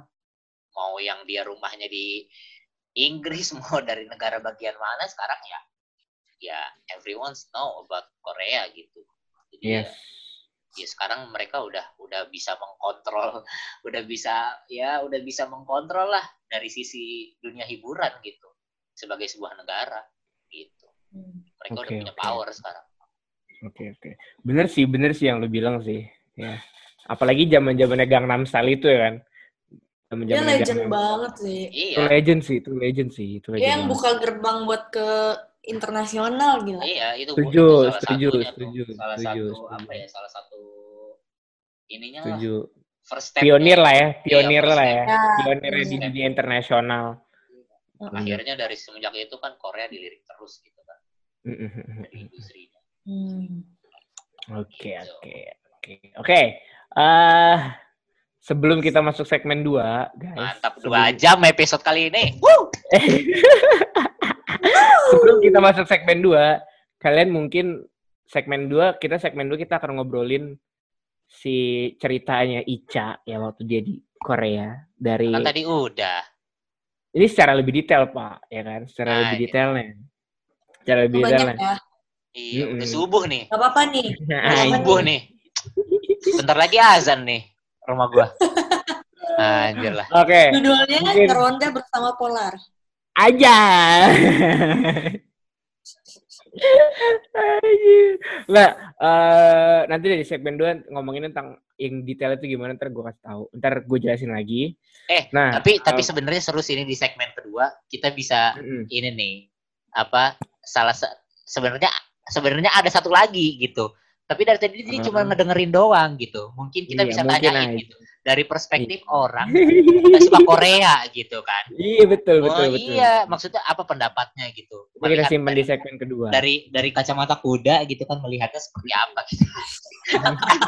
mau yang dia rumahnya di Inggris mau dari negara bagian mana sekarang ya ya everyone's know about Korea gitu jadi Yes. ya, ya sekarang mereka udah udah bisa mengkontrol udah bisa ya udah bisa mengkontrol lah dari sisi dunia hiburan gitu sebagai sebuah negara gitu mereka udah Oke, punya oke. power sekarang Oke, oke. Bener sih, bener sih yang lu bilang sih. Ya. Apalagi zaman-zamannya Gangnam Style itu ya kan. Zaman-zamannya legend Gangnam- banget sih. iya Itu legend sih, itu legend sih, itu legend. Dia yang banget. buka gerbang buat ke internasional gila. Iya, itu Setuju, itu salah setuju, satunya tuh. setuju, salah setuju, satu setuju. apa ya? Salah satu ininya lah. Setuju. First step. Pionir lah ya, pionir first lah ya. Ya, Pionirnya di iya. dunia internasional. Akhirnya dari semenjak itu kan Korea dilirik terus gitu kan dari industrinya. Hmm. Oke, oke, oke. Oke, eh sebelum kita masuk segmen 2, guys. Mantap sebelum- dua jam episode kali ini. Woo! Sebelum kita masuk segmen 2, kalian mungkin segmen 2, kita segmen 2 kita akan ngobrolin si ceritanya Ica ya waktu dia di Korea dari Kan tadi udah. ini secara lebih detail Pak ya kan secara Nah, lebih iya. detailnya secara lebih Banyak detailnya ya. Iya, udah Mm-mm. subuh nih. Gak apa-apa nih. Udah Nah, subuh nih. Bentar lagi azan nih rumah gua. Anjir lah. oke Judulnya Mungkin- Ronda bersama Polar. Aja. Nggak, eh, nanti dari segmen 2 ngomongin tentang yang detail itu gimana ntar gue kasih tahu. Ntar gue jelasin lagi. Eh, Nah, Tapi tapi eh, sebenarnya seru sih ini di segmen kedua kita bisa mm-mm. ini nih apa salah se- sebenarnya sebenarnya ada satu lagi gitu tapi dari tadi dia cuma ngedengerin doang gitu. Mungkin kita Iya, bisa tanyain aja. gitu. Dari perspektif orang yang suka Korea gitu kan. Iya betul betul oh betul. iya. Maksudnya apa pendapatnya gitu? Kita kita Melihat simpan di dari, segmen kedua. dari dari kacamata kuda gitu kan melihatnya seperti apa gitu.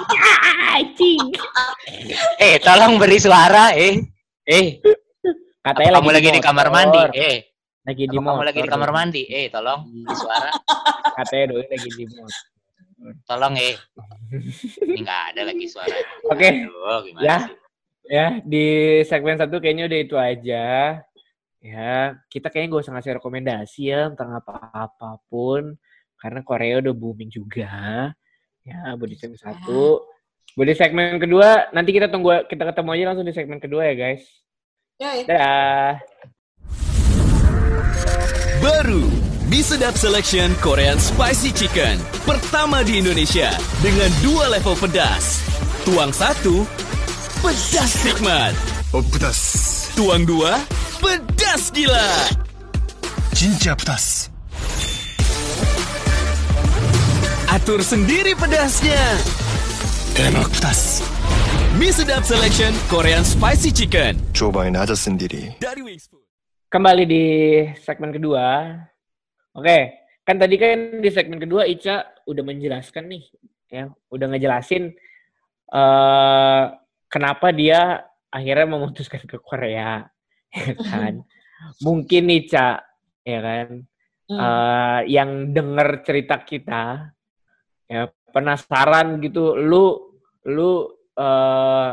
Eh tolong beri suara eh. Eh. Katanya kamu lagi di kamar motor. mandi? Eh. Lagi di apa kamu lagi di motor, kamar mandi? Eh tolong beri suara. Katanya doi lagi di motor. Tolong eh ini nggak ada lagi suara Oke. Gimana Ya. sih? Ya, di segmen satu kayaknya udah itu aja. Ya, kita kayaknya gak usah ngasih rekomendasi ya tentang apa-apapun. Karena Korea udah booming juga. Ya, buat di segmen satu. Buat di segmen kedua, nanti kita tunggu, kita ketemu aja langsung di segmen kedua ya guys. Yoi. Dadah. Baru Sedap Selection Korean Spicy Chicken. Pertama di Indonesia dengan dua level pedas. Tuang satu, pedas nikmat. Oh, pedas. Tuang dua, pedas gila. Cinca pedas. Atur sendiri pedasnya. Enak pedas. Mi Sedap Selection Korean Spicy Chicken. Cobain aja sendiri. Dari Kembali di segmen kedua, Oke, kan tadi kan di segmen kedua Ica udah menjelaskan nih, ya, udah ngejelasin eh kenapa dia akhirnya memutuskan ke Korea, ya kan? Mungkin Ica, ya kan, Hmm. eh, yang denger cerita kita, ya penasaran gitu, lu, lu eh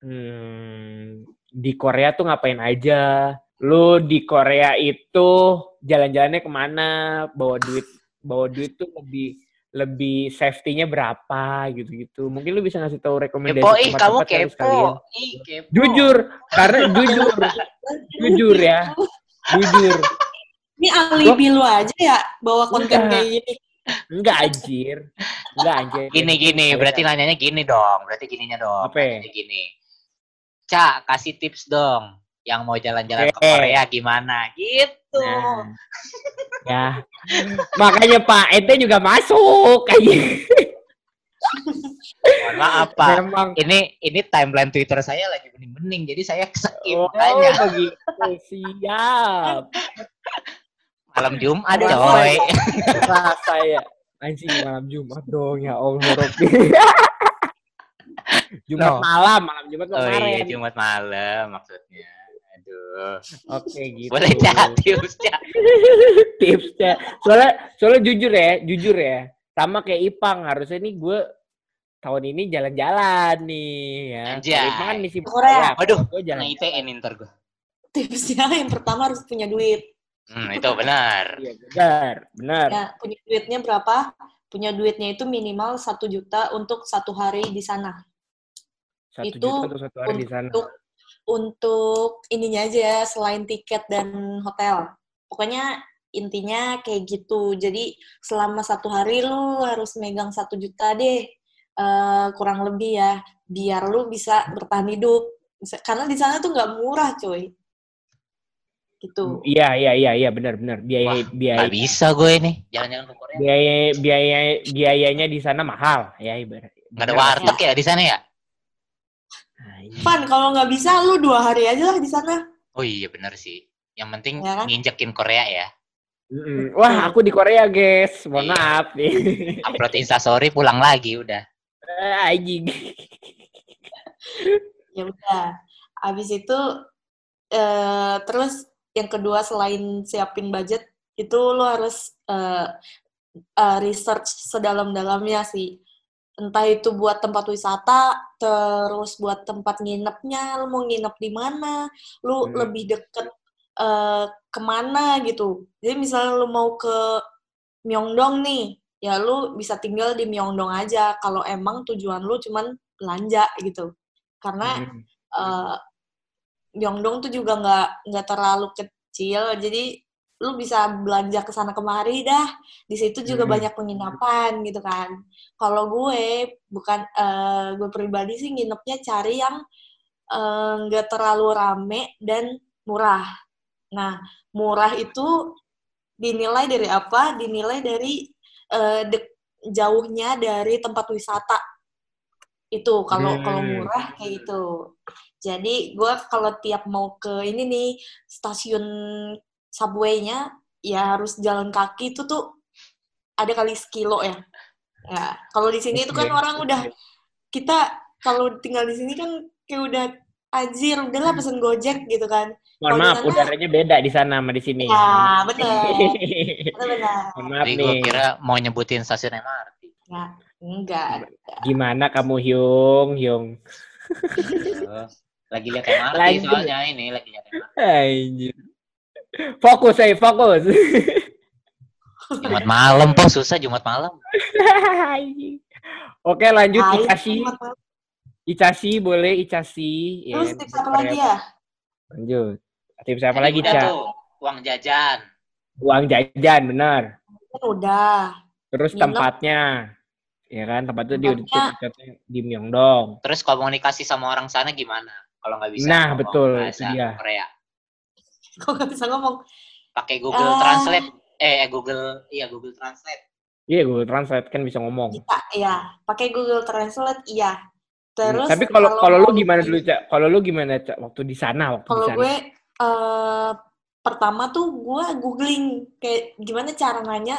hmm, di Korea tuh ngapain aja? Lu di Korea itu jalan-jalannya ke mana? Bawa duit, bawa duit tuh lebih lebih safety-nya berapa gitu-gitu. Mungkin lu bisa ngasih tahu rekomendasi kepo ih kamu kepo ih kepo Jujur, karena jujur, jujur ya. Jujur. Ini alibi lu aja ya bawa konten Enggak. kayak gini. Enggak anjir. Enggak anjir. Gini gini, berarti nanyanya gini dong. Berarti gininya dong. Apa? Gini. Cak, kasih tips dong. Yang mau jalan-jalan ke. Korea gimana? Gitu. Nah. ya. Makanya Pak, ente juga masuk kayak Mohon maaf, Pak. Memang Ini ini timeline Twitter saya lagi bening-bening, jadi saya skip Oh, makanya. begitu. Siap. Malam Jumat, coy. Rasa ya. Anjing malam Jumat dong ya Allah Robby. Jumat Loh. malam, malam Jumat Oh iya, kemarin. Jumat malam maksudnya. Aduh. Oke gitu. Boleh chat, tips chat. tipsnya. Soalnya soalnya jujur ya, jujur ya. Sama kayak Ipang, harusnya nih gue tahun ini jalan-jalan nih ya. Anjay. Ipang kan misi Korea. Waduh, gue Nah, jalan. ITN ntar gue. Tipsnya yang pertama harus punya duit. Hmm, itu benar. Iya benar, benar. Ya, punya duitnya berapa? Punya duitnya itu minimal satu juta untuk satu hari di sana. Satu itu juta atau satu hari di sana. Untuk untuk ininya aja selain tiket dan hotel. Pokoknya intinya kayak gitu. Jadi selama satu hari lu harus megang satu juta deh. Eh, kurang lebih ya biar lu bisa bertahan hidup karena di sana tuh nggak murah coy gitu Iya, iya, iya, iya, benar, benar. Biaya, Wah, biaya, Gak bisa gue ini jalan-jalan ke Korea. biaya, biaya, biayanya di sana mahal, ya ibarat. Gak ada warteg ya di sana ya? Fan kalau nggak bisa lu dua hari aja lah di sana Oh iya benar sih. Yang penting Ya kan? nginjekin Korea ya. Mm-mm. Wah, aku di Korea, guys. Mohon Iya. maaf nih. Upload instastory pulang lagi udah. Ah, Anjing. ya udah habis itu eh terus yang kedua selain siapin budget itu lo harus eh eh, research sedalam-dalamnya sih entah itu buat tempat wisata terus buat tempat nginepnya lo mau nginep di mana lo Hmm. lebih deket eh ke mana gitu jadi misalnya lo mau ke Myeongdong nih ya lu bisa tinggal di Myeongdong aja kalau emang tujuan lu cuman belanja gitu karena Hmm. eh Myeongdong tuh juga nggak nggak terlalu kecil jadi lu bisa belanja ke sana kemari dah. Di situ juga Hmm. banyak penginapan gitu kan. Kalau gue bukan eh, gue pribadi sih nginepnya cari yang eh, nggak terlalu rame dan murah. Nah murah itu dinilai dari apa? Dinilai dari eh, dek- jauhnya dari tempat wisata. Itu kalau kalau Hmm. murah kayak gitu. Jadi gue kalau tiap mau ke ini nih stasiun subway-nya ya harus jalan kaki itu tuh ada kali sekilo ya ya kalau di sini itu kan Oke, orang udah oke. kita kalau tinggal di sini kan kayak udah anjir udahlah pesen gojek gitu kan Mohon maaf, sana- udaranya beda di sana sama di sini. ya bener benar Mohon maaf Jadi nih. kira mau nyebutin stasiun MRT. ya enggak Gimana kamu Hyung? Hyung. Lagi lihat MRT Lagi. soalnya ini lagi lihat MRT. Anjir. Fokus, saya fokus. Jumat malam, po susah Jumat malam. Oke, lanjut Hai, Icashi. selamat- Icashi boleh Icashi. terus Ya, tips apa lagi ya Lanjut. Tips apa Tadi lagi, udah Ca? tuh, uang jajan. Uang jajan, benar. kan udah Terus Nginep. tempatnya. Ya kan, tempatnya di Tempatnya- tempatnya di Myeongdong. Terus komunikasi sama orang sana gimana? Kalau nggak bisa Nah, betul, itu dia. Korea. Kok nggak bisa ngomong Pakai Google Ah. Translate. Eh, Google, iya Google Translate. Iya, Google Translate kan bisa ngomong. bisa ya pakai Google Translate iya terus Tapi kalau kalau lu gimana dulu, Cak? Kalau lu gimana, Cak? Waktu di sana, waktu di kalau sana. gue eh pertama tuh gue googling kayak gimana cara nanya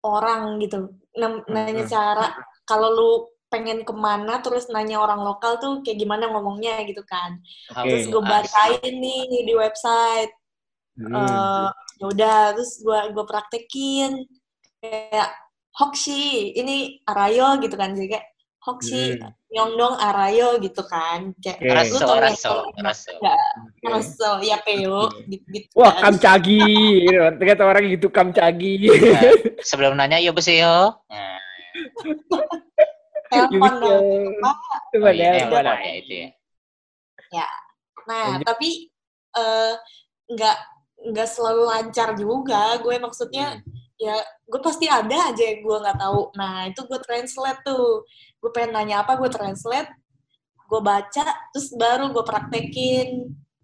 orang gitu nanya Hmm. cara kalau lu pengen ke mana terus nanya orang lokal tuh kayak gimana ngomongnya gitu kan How terus gue bacain nih di website Hmm. eh ya udah terus gue gue praktekin kayak Hoxi ini Arayo gitu kan jadi kayak Hoxi Hmm. Myeongdong Arayo gitu kan kayak lu Raso, nggak raso, raso. Oke. Raso ya Peo gitu, gitu Wah, kan. kamcagi. Ternyata orang gitu kamcagi. Nah, sebelum nanya, yo besi yo. Telepon dong Coba deh. ya itu ya. nah Lanjut. tapi eh, nggak nggak selalu lancar juga. Gue maksudnya ya gue pasti ada aja yang gue nggak tahu. Nah itu gue translate tuh. Gue pengen nanya apa, gue translate, gue baca, terus baru gue praktekin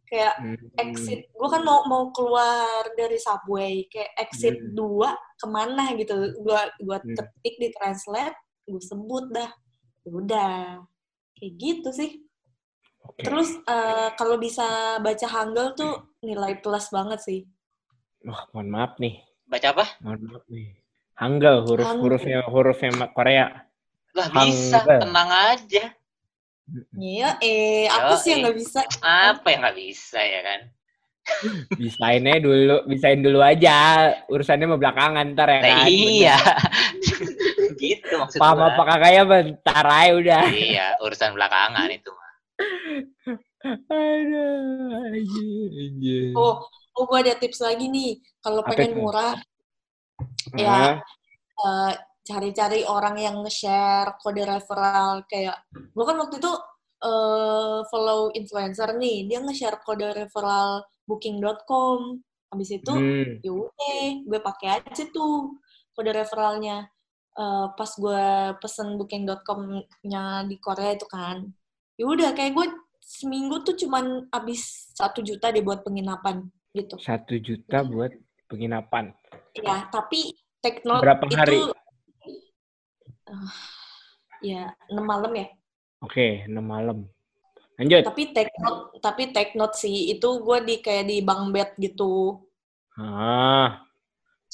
kayak Hmm. exit. Gue kan mau mau keluar dari subway, kayak exit Hmm. dua ke mana gitu. Gue gua Hmm. ketik di translate, gue sebut dah. Ya Udah, kayak gitu sih. Oke. Terus eh, kalau bisa baca Hangul tuh nilai plus banget sih. Wah, mohon maaf nih. Baca apa? Mohon maaf nih. Hangul, huruf-hurufnya hurufnya Korea. Lah bisa, Hangul. tenang aja. Iya, eh apa sih yang Yoi. nggak bisa? Apa yang nggak bisa ya kan? Bisainnya dulu, bisain dulu aja. Urusannya mau belakangan ntar ya Nah, kan. iya. gitu maksud Paham gua. apa kakaknya bentar aja udah. Iya, urusan belakangan itu mah. Aduh, anjir, anjir. Oh, oh gue ada tips lagi nih. Kalau pengen itu? murah, Hah? ya eh, cari-cari orang yang nge-share kode referral kayak gue kan waktu itu eh, follow influencer nih, dia nge-share kode referral booking.com. Habis itu Hmm. ya udah gue pakai aja tuh kode referralnya Eh, pas gue pesen booking.com-nya di Korea itu kan ya udah kayak gue seminggu tuh cuman habis satu juta deh buat penginapan gitu Satu juta buat penginapan. ya tapi note Berapa itu hari? eh, ya enam malam ya Oke, 6 malam. Lanjut. tapi take note tapi take note sih itu gue di kayak di bang bed gitu Ah,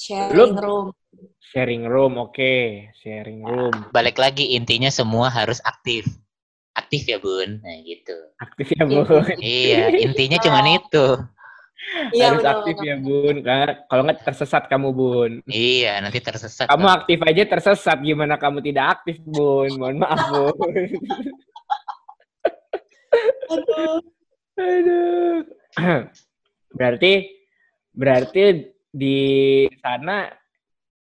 sharing room sharing room, oke. Sharing room. Balik lagi intinya semua harus aktif. Aktif ya, Bun. Nah, gitu. Aktif ya, Iya. Bun. Iya, intinya cuman itu. iya Harus benar aktif ya, Bun. Karena kalau nggak tersesat kamu, Bun. Iya, nanti tersesat. Kamu aktif aja tersesat, gimana kamu tidak aktif, Bun? Mohon maaf, Bun. Aduh. Aduh. berarti berarti di sana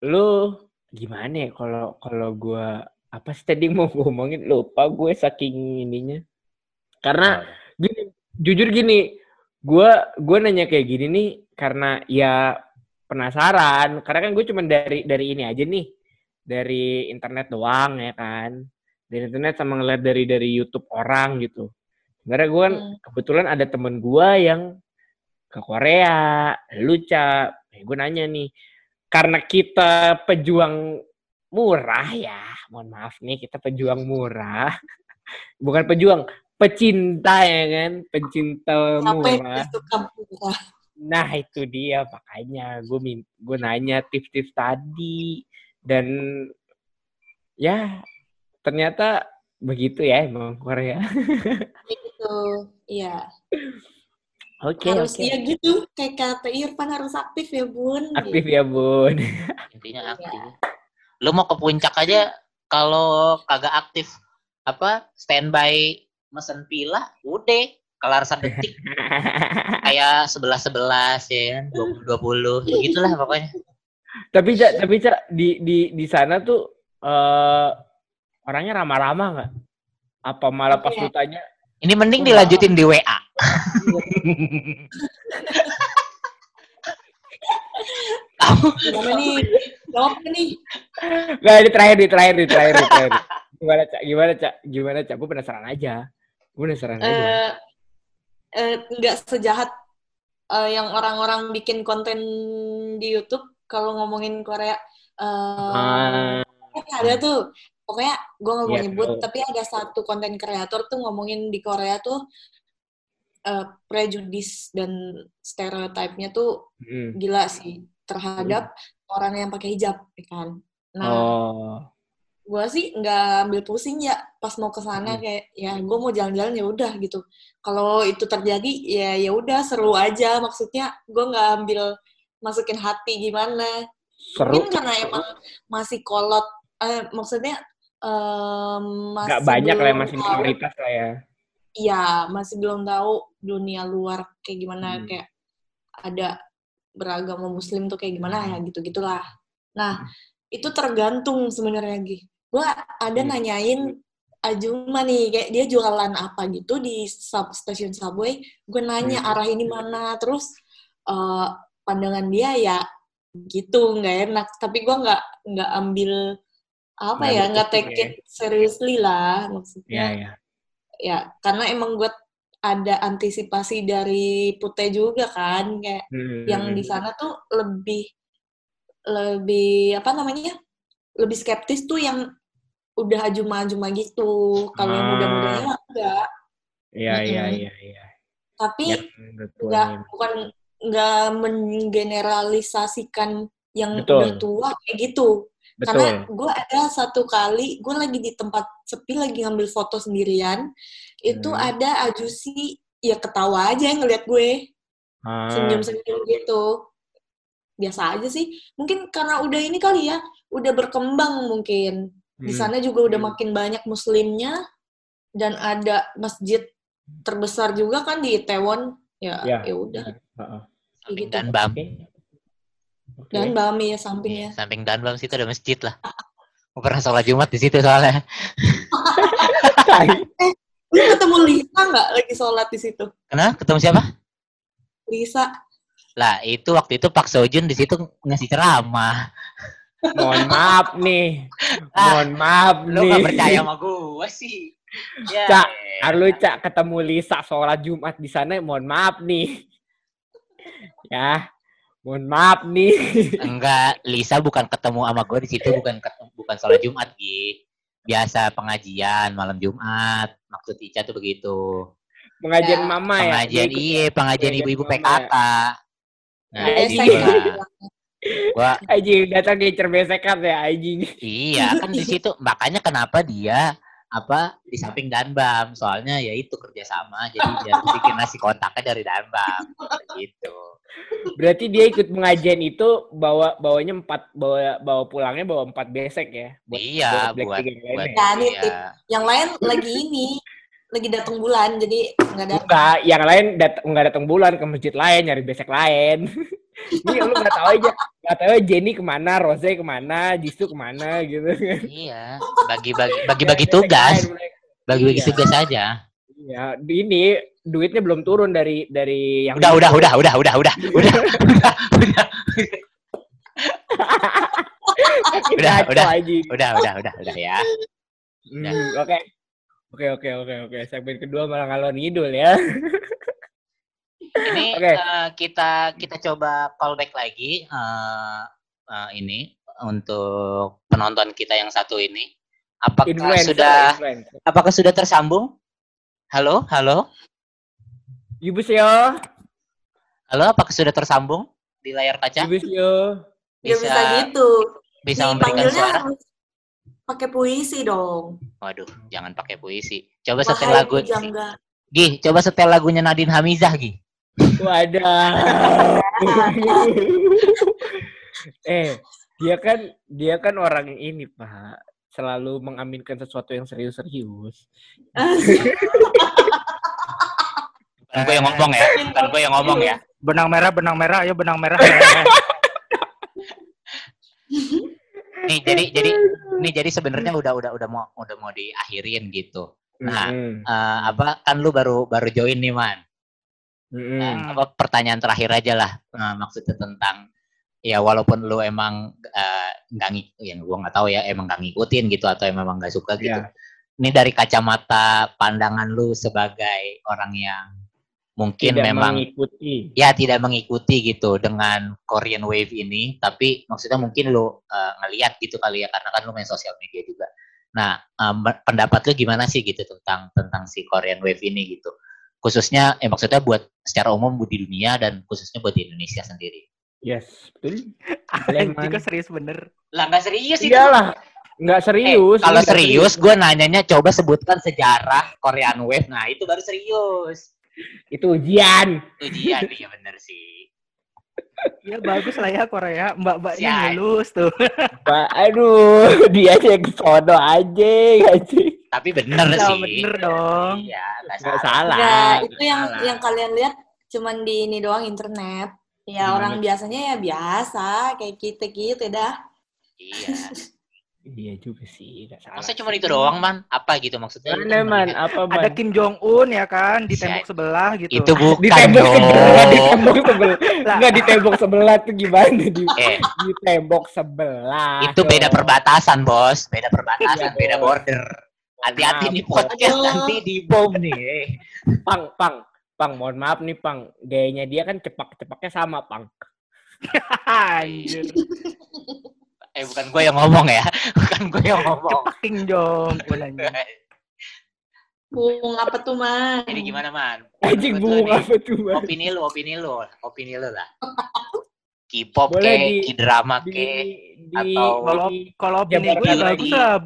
lu gimana ya kalau kalau gua apa sih tadi mau gua ngomongin lupa gue saking ininya. Karena gini, jujur gini, gua gua nanya kayak gini nih karena ya penasaran. Karena kan gue cuma dari dari ini aja nih. Dari internet doang ya kan. Dari internet sama ngeliat dari dari YouTube orang gitu. Sebenarnya gue kan Hmm. kebetulan ada temen gua yang ke Korea, luca. Eh, gue nanya nih, karena kita pejuang murah ya, mohon maaf nih, kita pejuang murah. Bukan pejuang, pecinta ya kan, pecinta murah. Nah itu dia makanya gue gue nanya tips-tips tadi dan ya ternyata begitu ya emang Korea. Gitu. Iya. Oke harus oke. iya gitu. Kayak kata Irfan harus aktif ya, Bun. Aktif Gitu. ya bun. Intinya aktif. Lu mau ke puncak aja kalau kagak aktif apa standby mesen pila, udah kelar sedetik kayak sebelas sebelas ya kan dua puluh dua puluh begitulah pokoknya tapi cak tapi cak di di di sana tuh eh orangnya ramah-ramah nggak? Apa malah pas lu tanya ini mending dilanjutin di WA Gimana nih? Jawab nih. nggak di terakhir di terakhir di terakhir di terakhir. Gimana cak? Gimana cak? Gimana cak? Gue penasaran aja. Gue penasaran aja. Eh, eh, nggak sejahat eh, yang orang-orang bikin konten di YouTube kalau ngomongin Korea. Eh, Ah, kan ada tuh. Pokoknya gue nggak mau Iya, nyebut, tapi ada satu konten kreator tuh ngomongin di Korea tuh eh, prejudis dan stereotipnya tuh mm. gila sih terhadap orang yang pakai hijab, ya kan? Nah, Oh, gue sih nggak ambil pusing ya pas mau ke sana Hmm. kayak ya gue mau jalan-jalan ya udah gitu kalau itu terjadi ya ya udah seru aja maksudnya gue nggak ambil masukin hati gimana seru. mungkin karena emang masih kolot eh, maksudnya em, masih Nggak banyak lah yang belum masih minoritas lah ya. Iya, masih belum tahu dunia luar kayak gimana Hmm. kayak ada beragama muslim tuh kayak gimana ya gitu-gitulah. Nah, itu tergantung sebenarnya Gi. Gua ada Hmm. nanyain Ajuma nih kayak dia jualan apa gitu di sub stasiun subway, gue nanya Hmm. arah ini mana terus eh, pandangan dia ya gitu nggak enak tapi gue nggak nggak ambil apa Nggak ya nggak take ya. it seriously lah ya maksudnya ya ya karena emang gue ada antisipasi dari Pute juga kan kayak Hmm, yang hmm, di sana tuh lebih lebih apa namanya lebih skeptis tuh yang udah ajuma-ajuma gitu kalau yang Ah. muda-mudanya mah enggak iya iya iya iya tapi Ya, nggak nih. bukan nggak menggeneralisasikan yang Betul. udah tua kayak gitu betul karena gue ada satu kali gue lagi di tempat sepi lagi ngambil foto sendirian itu Hmm. ada ajusi ya ketawa aja yang ngeliat gue Ah, senyum-senyum gitu biasa aja sih mungkin karena udah ini kali ya udah berkembang mungkin di hmm. sana juga udah makin banyak muslimnya dan ada masjid terbesar juga kan di Itaewon ya Ya. ya udah Heeh. Samping gitu. Danbam. Oke. Oke. dan Bami ya Iya, sampingnya samping Danbam situ ada masjid lah. Gue pernah sholat Jumat di situ soalnya. Tai. lu ketemu Lisa nggak lagi sholat di situ Kenapa? Ketemu siapa? Lisa Lah, itu waktu itu Pak Sojun di situ ngasih ceramah. mohon maaf nih Ah, mohon maaf Lu nih gak percaya sama gue sih. Ya, Cak, eh. Ah, lu cak ketemu Lisa sholat Jumat di sana, mohon maaf nih. ya, mohon maaf nih. Enggak, Lisa bukan ketemu sama gue di situ bukan ketemu, bukan sholat Jumat, Gi. Biasa pengajian malam Jumat. Maksud Ica tuh begitu. Pengajian Ya, mama ya. pengajian iya, pengajian ibu-ibu PKK. Nah, Ya, Besek gitu iya. Gua Anjing datang ke cerbesekan ya anjing. iya kan di situ makanya kenapa dia apa di samping Danbam soalnya ya itu kerjasama jadi dia bikin nasi kontaknya dari Danbam gitu Berarti dia ikut pengajian itu bawa bawanya empat bawa bawa pulangnya bawa empat besek ya. iya buat yang buat lainnya. Ya, nitip. iya. yang lain lagi ini lagi datang bulan jadi nggak datang Enggak, yang lain dat nggak datang bulan ke masjid lain nyari besek lain. Ini lu nggak tahu aja, nggak tahu aja Jenny ke mana, Rose ke mana, Jisoo ke mana gitu. iya bagi-bagi bagi-bagi Besek tugas bagi-bagi Iya. tugas aja Iya, ini duitnya belum turun dari dari yang udah udah udah udah udah udah udah udah udah Udah, udah. udah udah udah udah ya Hmm, Oke. Oke oke oke oke. Segmen kedua malah ngalor ngidul ya. Ini Oke. eh, kita kita coba callback lagi eh, eh, ini untuk penonton kita yang satu ini. Apakah Influencer, sudah influencer. apakah sudah tersambung? Halo, halo. Yubusyo, Halo, apakah sudah tersambung di layar kaca? Yubusyo. nggak bisa gitu bisa memberikan Dipanggilnya suara? pakai puisi dong Waduh, jangan pakai puisi. Coba setel lagu. pujangga. Gi, coba setel lagunya Nadine Hamizah, Gi. Wadah. eh, dia kan dia kan orang yang ini, Pak. Selalu mengaminkan sesuatu yang serius-serius. Bukan gue yang ngomong ya, bukan gue yang ngomong ya. Benang merah, benang merah, ayo benang merah. Nih, jadi jadi nih jadi sebenarnya udah udah udah mau udah mau diakhirin gitu. Nah, Mm-mm. Eh, apa kan lu baru baru join nih man Mm-mm. Nah, apa pertanyaan terakhir aja lah Nah, maksudnya tentang ya walaupun lu emang eh, nggak ngik yang gua nggak tahu ya emang nggak ngikutin gitu atau emang nggak suka gitu Iya. ini dari kacamata pandangan lu sebagai orang yang mungkin Tidak memang mengikuti. ya tidak mengikuti gitu dengan Korean Wave ini tapi maksudnya mungkin lu eh, ngeliat gitu kali ya karena kan lu main sosial media juga nah em, pendapat lu gimana sih gitu tentang tentang si Korean Wave ini gitu khususnya eh maksudnya buat secara umum di dunia dan khususnya buat di Indonesia sendiri Yes, betul. Leman. kok serius bener. lah nggak serius itu Iyalah, nggak Eh, serius. kalau Ini nggak serius gue nanyanya coba sebutkan sejarah Korean Wave nah itu baru serius Itu ujian. ujian iya bener sih Ya bagus lah ya Korea. Mbak-mbaknya lulus tuh. Pak, aduh, dia aja yang kesono aja, anjing. Tapi bener Iya, sih bener dong. iya nggak Nggak salah salah. Nggak, itu yang salah. yang kalian lihat cuman di ini doang internet ya Gimana? orang biasanya ya biasa kayak kita gitu dah iya Iya juga sih, nggak salah. Masa cuma itu doang, Man? Apa gitu maksudnya? Mana man? Apa man? Ada Kim Jong Un ya kan di tembok sebelah gitu. Itu bukan di tembok dong. sebelah, di tembok sebelah. Lah. Enggak di tembok sebelah tuh gimana di, Eh, di tembok sebelah. itu beda perbatasan, Bos. Beda perbatasan, Iya, beda border. Hati-hati nih podcast Aduh. nanti di bom nih. eh. Pang, pang, pang. Mohon maaf nih, pang. Gayanya dia kan cepak-cepaknya sama, pang. Eh, bukan gue yang ngomong ya. Bukan gue yang ngomong. King Jong Un anjir. Bung apa tuh man? Jadi gimana, Man? Anjing bunga nih, apa tuh, man? Opini lu, opini lu, opini lu lah. K-pop ke, K-drama ke. di, atau- Kalau kalau opini gue lagi. bagus lah.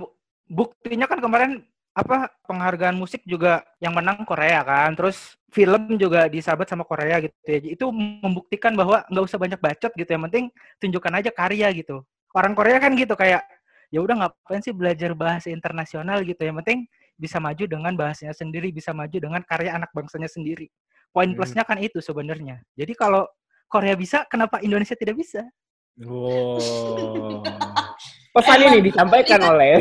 Bu- Buktinya kan kemarin apa penghargaan musik juga yang menang Korea kan. Terus film juga disahabat sama Korea gitu ya. Itu membuktikan bahwa nggak usah banyak bacot gitu. Yang penting tunjukkan aja karya gitu. Orang Korea kan gitu kayak ya udah ngapain sih belajar bahasa internasional gitu. Yang penting bisa maju dengan bahasanya sendiri, bisa maju dengan karya anak bangsanya sendiri. Poin Hmm. plusnya kan itu sebenarnya. Jadi kalau Korea bisa, kenapa Indonesia tidak bisa? Wow. Pesan ini disampaikan oleh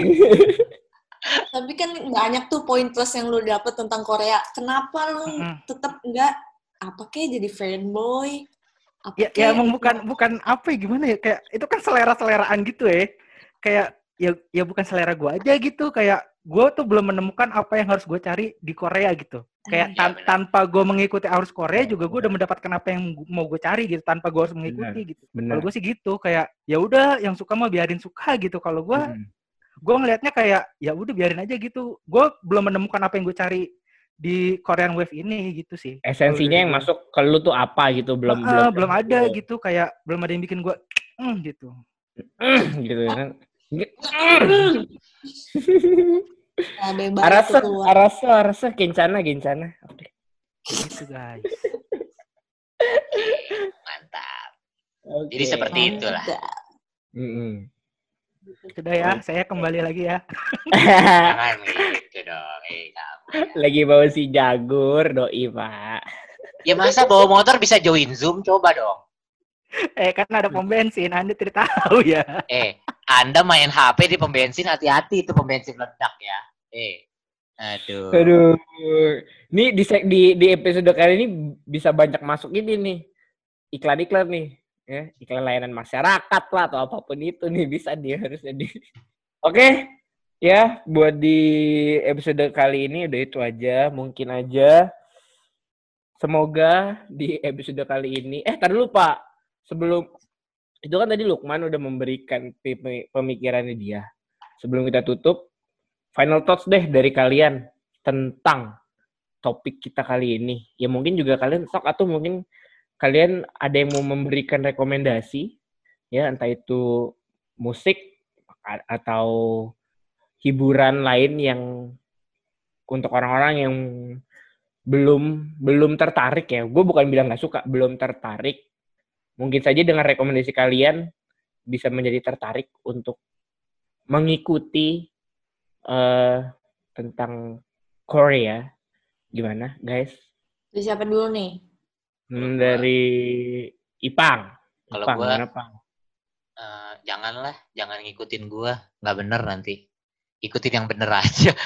Tapi kan banyak tuh poin plus yang lu dapet tentang Korea. Kenapa lu tetap enggak apa kayak jadi fanboy? Apa ya, ya kayak- emang bukan bukan apa ya gimana ya kayak itu kan selera seleraan gitu ya kayak ya ya bukan selera gua aja gitu kayak gua tuh belum menemukan apa yang harus gue cari di Korea gitu. Kayak Iya, tan- tanpa gue mengikuti arus Korea juga gue udah mendapatkan apa yang mau gue cari gitu tanpa gue harus mengikuti gitu. Benar. kalau gue sih gitu kayak ya udah yang suka mah biarin suka gitu. Kalau gue Hmm. gue ngelihatnya kayak ya udah biarin aja gitu. Gue belum menemukan apa yang gue cari di Korean Wave ini gitu sih. Esensinya yang masuk ke lu tuh apa gitu? Belum Ah, belum ada gitu. kayak belum ada yang bikin gue "Hmm," gitu. gitu kan. Ya, Arasa, arasa, arasa, kencana, kencana. Oke. gitu guys Mantap. Oke. Jadi seperti itulah. Mm-mm. sudah ya saya kembali lagi ya Jangan gitu dong. Eh, kamu. Lagi bawa si Jagur, doi pak. Ya masa bawa motor bisa join Zoom? Coba dong. Eh kan ada pom bensin anda tidak tahu ya Eh, Anda main HP di pom bensin, hati-hati itu pom bensin meledak ya. Eh, aduh. Aduh. Ini di, di di episode kali ini bisa banyak masuk ini nih. Iklan-iklan nih. Ya, iklan layanan masyarakat lah atau apa pun itu nih bisa dia harusnya di. Oke. Ya, buat di episode kali ini udah itu aja. Mungkin aja semoga di episode kali ini eh tar dulu Pak. Sebelum itu kan tadi Lukman udah memberikan pemi- pemikirannya dia. Sebelum kita tutup, final thoughts deh dari kalian tentang topik kita kali ini. Ya mungkin juga kalian sok atau mungkin kalian ada yang mau memberikan rekomendasi ya entah itu musik atau hiburan lain yang untuk orang-orang yang belum belum tertarik ya. Gue bukan bilang nggak suka, belum tertarik. Mungkin saja dengan rekomendasi kalian bisa menjadi tertarik untuk mengikuti eh tentang Korea. Gimana, guys? Dari siapa dulu nih? Hmm, dari Ipang. Kalau Ipang, gua- gimana, Pang? Eh, janganlah, jangan ngikutin gua. Nggak bener nanti. Ikutin yang bener aja.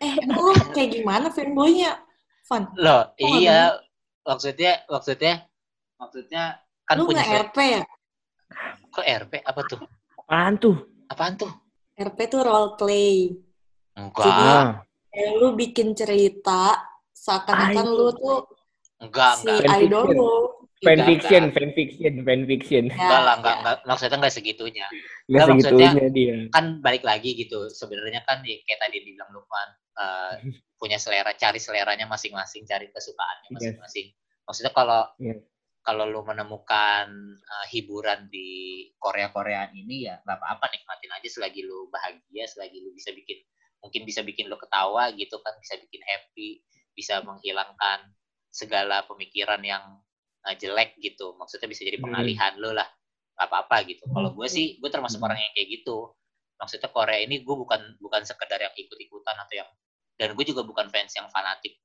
Eh, lu kayak gimana fanboynya? Van, Loh, iya. Maksudnya, maksudnya, maksudnya kan lu punya RP ya? Kok RP? Apa tuh? Apaan tuh? Apaan tuh? RP tuh role play. Enggak, Jadi, Eh, lu bikin cerita seakan-akan lu tuh enggak, si enggak. Idol lu. fan Enggak, fiction, enggak. fan fiction, fan fiction. Ya, Enggak lah, enggak, ya. enggak. Maksudnya enggak segitunya. Nggak Nggak, maksudnya- segitunya dia. Kan balik lagi gitu. Sebenarnya kan ya, kayak tadi dibilang Lukman, eh, punya selera, cari seleranya masing-masing, cari kesukaannya Yes. masing-masing. Maksudnya kalau Yes. Kalau lu menemukan eh, hiburan di Korea-Koreaan ini ya nggak apa-apa nikmatin aja selagi lu bahagia, selagi lu bisa bikin mungkin bisa bikin lu ketawa gitu kan, bisa bikin happy, bisa menghilangkan segala pemikiran yang eh, jelek gitu. Maksudnya bisa jadi Hmm. pengalihan lu lah. nggak apa-apa gitu. Kalau gue sih, gue termasuk Hmm. orang yang kayak gitu. Maksudnya Korea ini gue bukan bukan sekedar yang ikut-ikutan atau yang dan gue juga bukan fans yang fanatik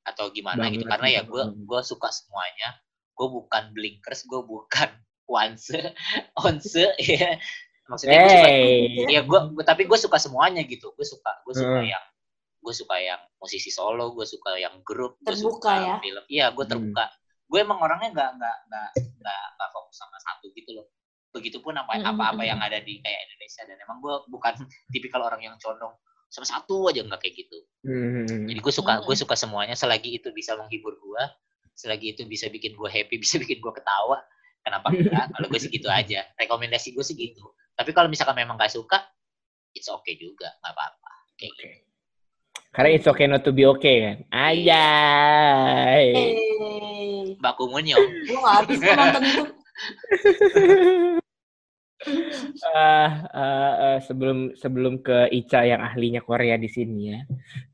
atau gimana gitu Banget, karena ya gue gue suka semuanya gue bukan blinkers gue bukan once once ya maksudnya gue suka Hey. Iya, gue tapi gue suka semuanya gitu. Gue suka, gue suka Hmm. yang gue suka yang musisi solo, gue suka yang grup, gue Terbuka suka ya? film. Iya, gue Hmm. terbuka. Gue emang orangnya nggak nggak nggak nggak nggak fokus sama satu gitu loh. Begitupun apa Hmm, apa apa hmm, yang ada di kayak Indonesia dan emang gue bukan tipikal orang yang condong sama satu aja nggak kayak gitu. Hmm. Jadi gue suka gue Hmm. suka semuanya selagi itu bisa menghibur gue, selagi itu bisa bikin gue happy, bisa bikin gue ketawa. Kenapa enggak? Kalau gue sih gitu aja. Rekomendasi gue sih gitu. Tapi kalau misalkan memang gak suka, it's okay juga, nggak apa-apa. Kayak gitu. Karena it's okay not to be okay kan. Ayai. Eh, Mbak Kumunyong. gue gak habis nonton itu. Ah, ah, ah, sebelum sebelum ke Ica yang ahlinya Korea di sini ya.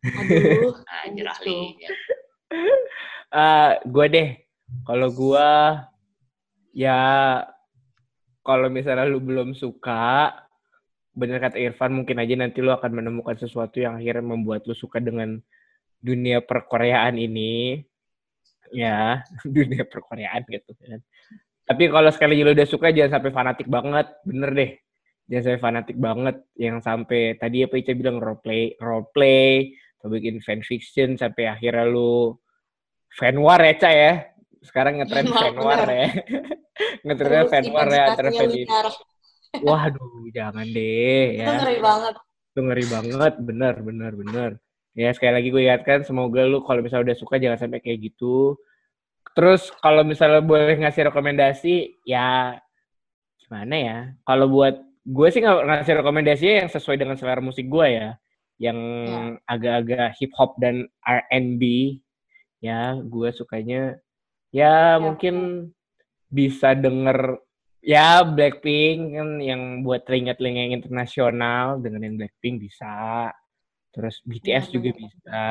Aduh. Anjir Gitu. ahlinya. Ah, gue deh. Kalau gua ya kalau misalnya lu belum suka, bener kata Irfan mungkin aja nanti lu akan menemukan sesuatu yang akhirnya membuat lu suka dengan dunia perkoreaan ini. Ya, dunia perkoreaan gitu kan. Tapi kalau sekali lu udah suka jangan sampai fanatik banget, bener deh. Jangan sampai fanatik banget yang sampai tadi apa Ica bilang role play, role play, atau bikin fanfiction sampai akhirnya lu fan war ya, Ca ya. Sekarang ngetren Benar, fan war benar. ya. ngetrennya Terus fan war ya antara. Waduh, jangan deh Itu ya. ngeri banget. Itu ngeri banget, bener, bener, bener. Ya sekali lagi gue ingatkan, semoga lu kalau misalnya udah suka jangan sampai kayak gitu. Terus kalau misalnya boleh ngasih rekomendasi, ya gimana ya? Kalau buat gue sih ngasih rekomendasi yang sesuai dengan selera musik gue ya, yang agak-agak hip hop dan R&B. Ya, gue sukanya ya mungkin bisa denger ya Blackpink kan yang buat telinga-telinga yang internasional dengan yang Blackpink bisa. Terus BTS Iya, juga bisa.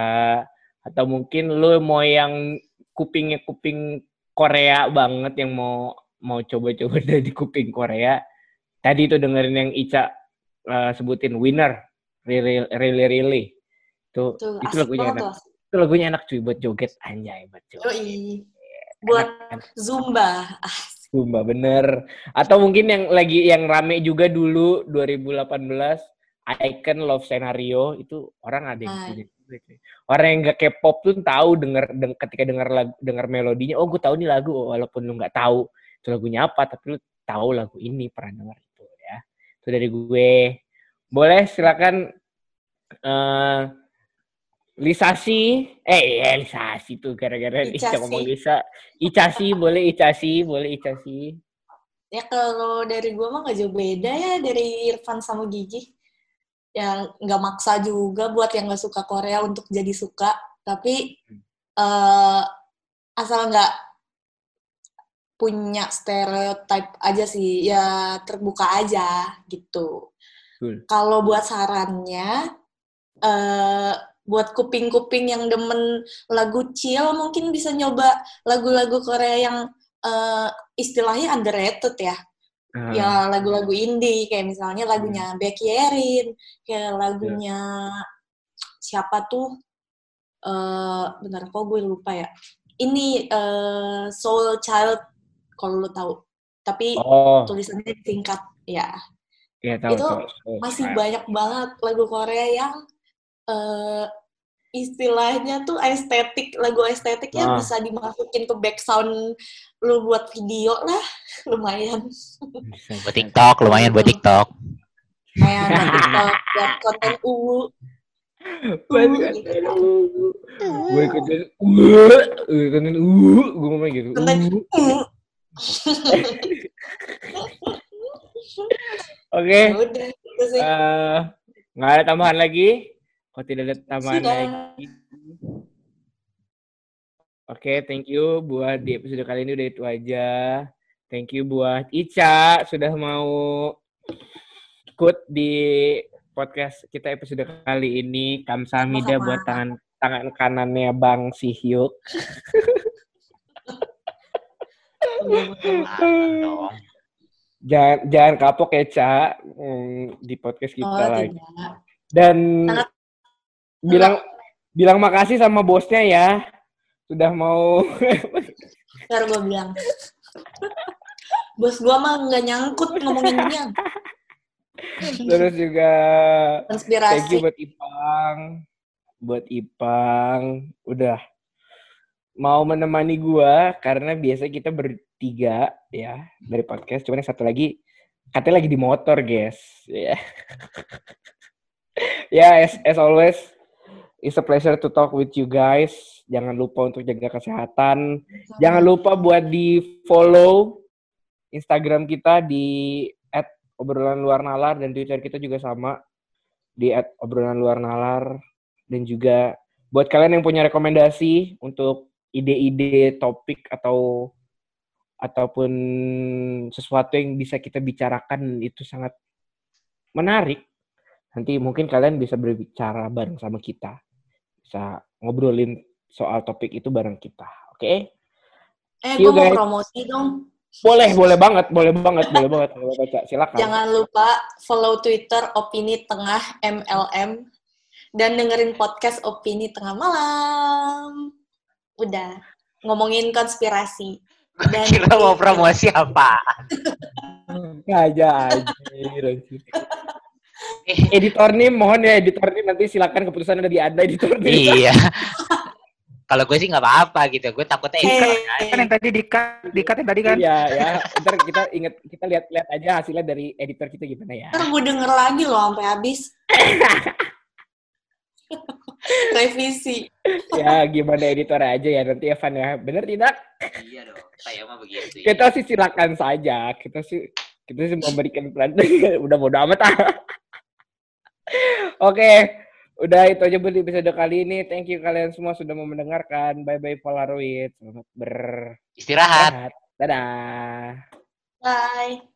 Atau mungkin lu mau yang kupingnya kuping Korea banget yang mau mau coba-coba dari kuping Korea tadi itu dengerin yang Ica eh, sebutin Winner really really really itu Tuh, itu lagunya enak. tuh. Itu lagunya enak cuy buat joget anjay buat joget Yoi. Buat Zumba. Ah, Zumba bener. Atau mungkin yang lagi yang rame juga dulu 2018 Icon Love Scenario itu orang ada yang Ah. punya. Orang yang gak K-pop tuh tahu denger, deng- ketika denger lagu, denger melodinya, oh gue tahu nih lagu walaupun lu nggak tahu itu lagunya apa, tapi lu tahu lagu ini pernah denger itu ya. Itu dari gue. Boleh silakan eh Lisasi, eh ya Lisasi tuh gara-gara Ica ngomong Lisa. Icasi boleh Icasi, boleh Icasi. Ya kalau dari gue mah gak jauh beda ya dari Irfan sama Gigi. Yang nggak maksa juga buat yang gak suka Korea untuk jadi suka. Tapi eh asal nggak punya stereotype aja sih. Ya terbuka aja gitu. Kalau buat sarannya, eh buat kuping-kuping yang demen lagu chill mungkin bisa nyoba lagu-lagu Korea yang eh, istilahnya underrated ya. Ah, Ya lagu-lagu indie kayak misalnya lagunya Becky Erin, kayak lagunya siapa tuh? eh bentar kok gue lupa ya. Ini eh Soul Child kalau lo tahu. Tapi Oh, tulisannya singkat ya ya tahu itu tahu. tahu. masih banyak banget lagu Korea yang eh istilahnya tuh estetik lagu estetik yang Ah. bisa dimasukin ke background lu buat video lah lumayan Buat. TikTok, lumayan buat TikTok. kayak buat TikTok buat konten UU Buat Uh, konten gitu. uh, gue konten uh, uh, konten uh, gue ngomong gitu. konten uh. UU. Oke, Ya udah itu sih eh, nggak ada tambahan lagi? Kalau tidak ada tambahan lagi. Oke, thank you buat di episode kali ini udah itu aja. Thank you buat Ica sudah mau ikut di podcast kita episode kali ini. Kamsahamnida buat tangan tangan kanannya Bang Sihyuk. Jangan jangan kapok ya, Ca, hmm, di podcast kita oh lagi. tidak Dan Sangat- bilang bilang makasih sama bosnya ya. Sudah mau ntar gue bilang bos gua mah nggak nyangkut ngomongin dia Terus juga Konspirasi. thank you buat Ipang. Buat Ipang. Udah mau menemani gua karena biasa kita bertiga ya dari podcast. Cuman yang satu lagi katanya lagi di motor, guys. Ya. ya, as, as always, it's a pleasure to talk with you guys. Jangan lupa untuk jaga kesehatan. Jangan lupa buat di follow Instagram kita di obrolan luar nalar dan Twitter kita juga sama di obrolan luar nalar dan juga buat kalian yang punya rekomendasi untuk ide-ide topik atau ataupun sesuatu yang bisa kita bicarakan itu sangat menarik. Nanti mungkin kalian bisa berbicara bareng sama kita. Bisa ngobrolin soal topik itu bareng kita. Oke? Okay? Eh, See you, gue mau guys. promosi dong. Boleh, boleh banget, boleh banget, boleh banget. Boleh baca. Silakan. Jangan lupa follow Twitter Opini Tengah MLM dan dengerin podcast Opini Tengah Malam. Udah ngomongin konspirasi. Dan Kira mau promosi apa? aja anjir. Editor nih, mohon ya editor nih nanti silakan keputusan ada di Anda editor nih. iya. Kalau gue sih nggak apa-apa gitu. Gue takutnya Hey. Kan yang tadi dikat, dikat yang tadi kan. Iya ya, ntar kita inget kita lihat-lihat aja hasilnya dari editor kita gimana ya. Ntar gue denger lagi loh sampai habis. Revisi. Ya gimana editor aja ya nanti Evan ya. Bener tidak? Iya dong. Saya mah begitu. ya. Kita sih silakan saja. Kita sih kita sih memberikan peran. Udah bodo amat ah. Oke, udah itu aja buat episode kali ini. Thank you kalian semua sudah mau mendengarkan. Bye bye Polaroid. Selamat beristirahat. Istirahat. Dadah. Bye.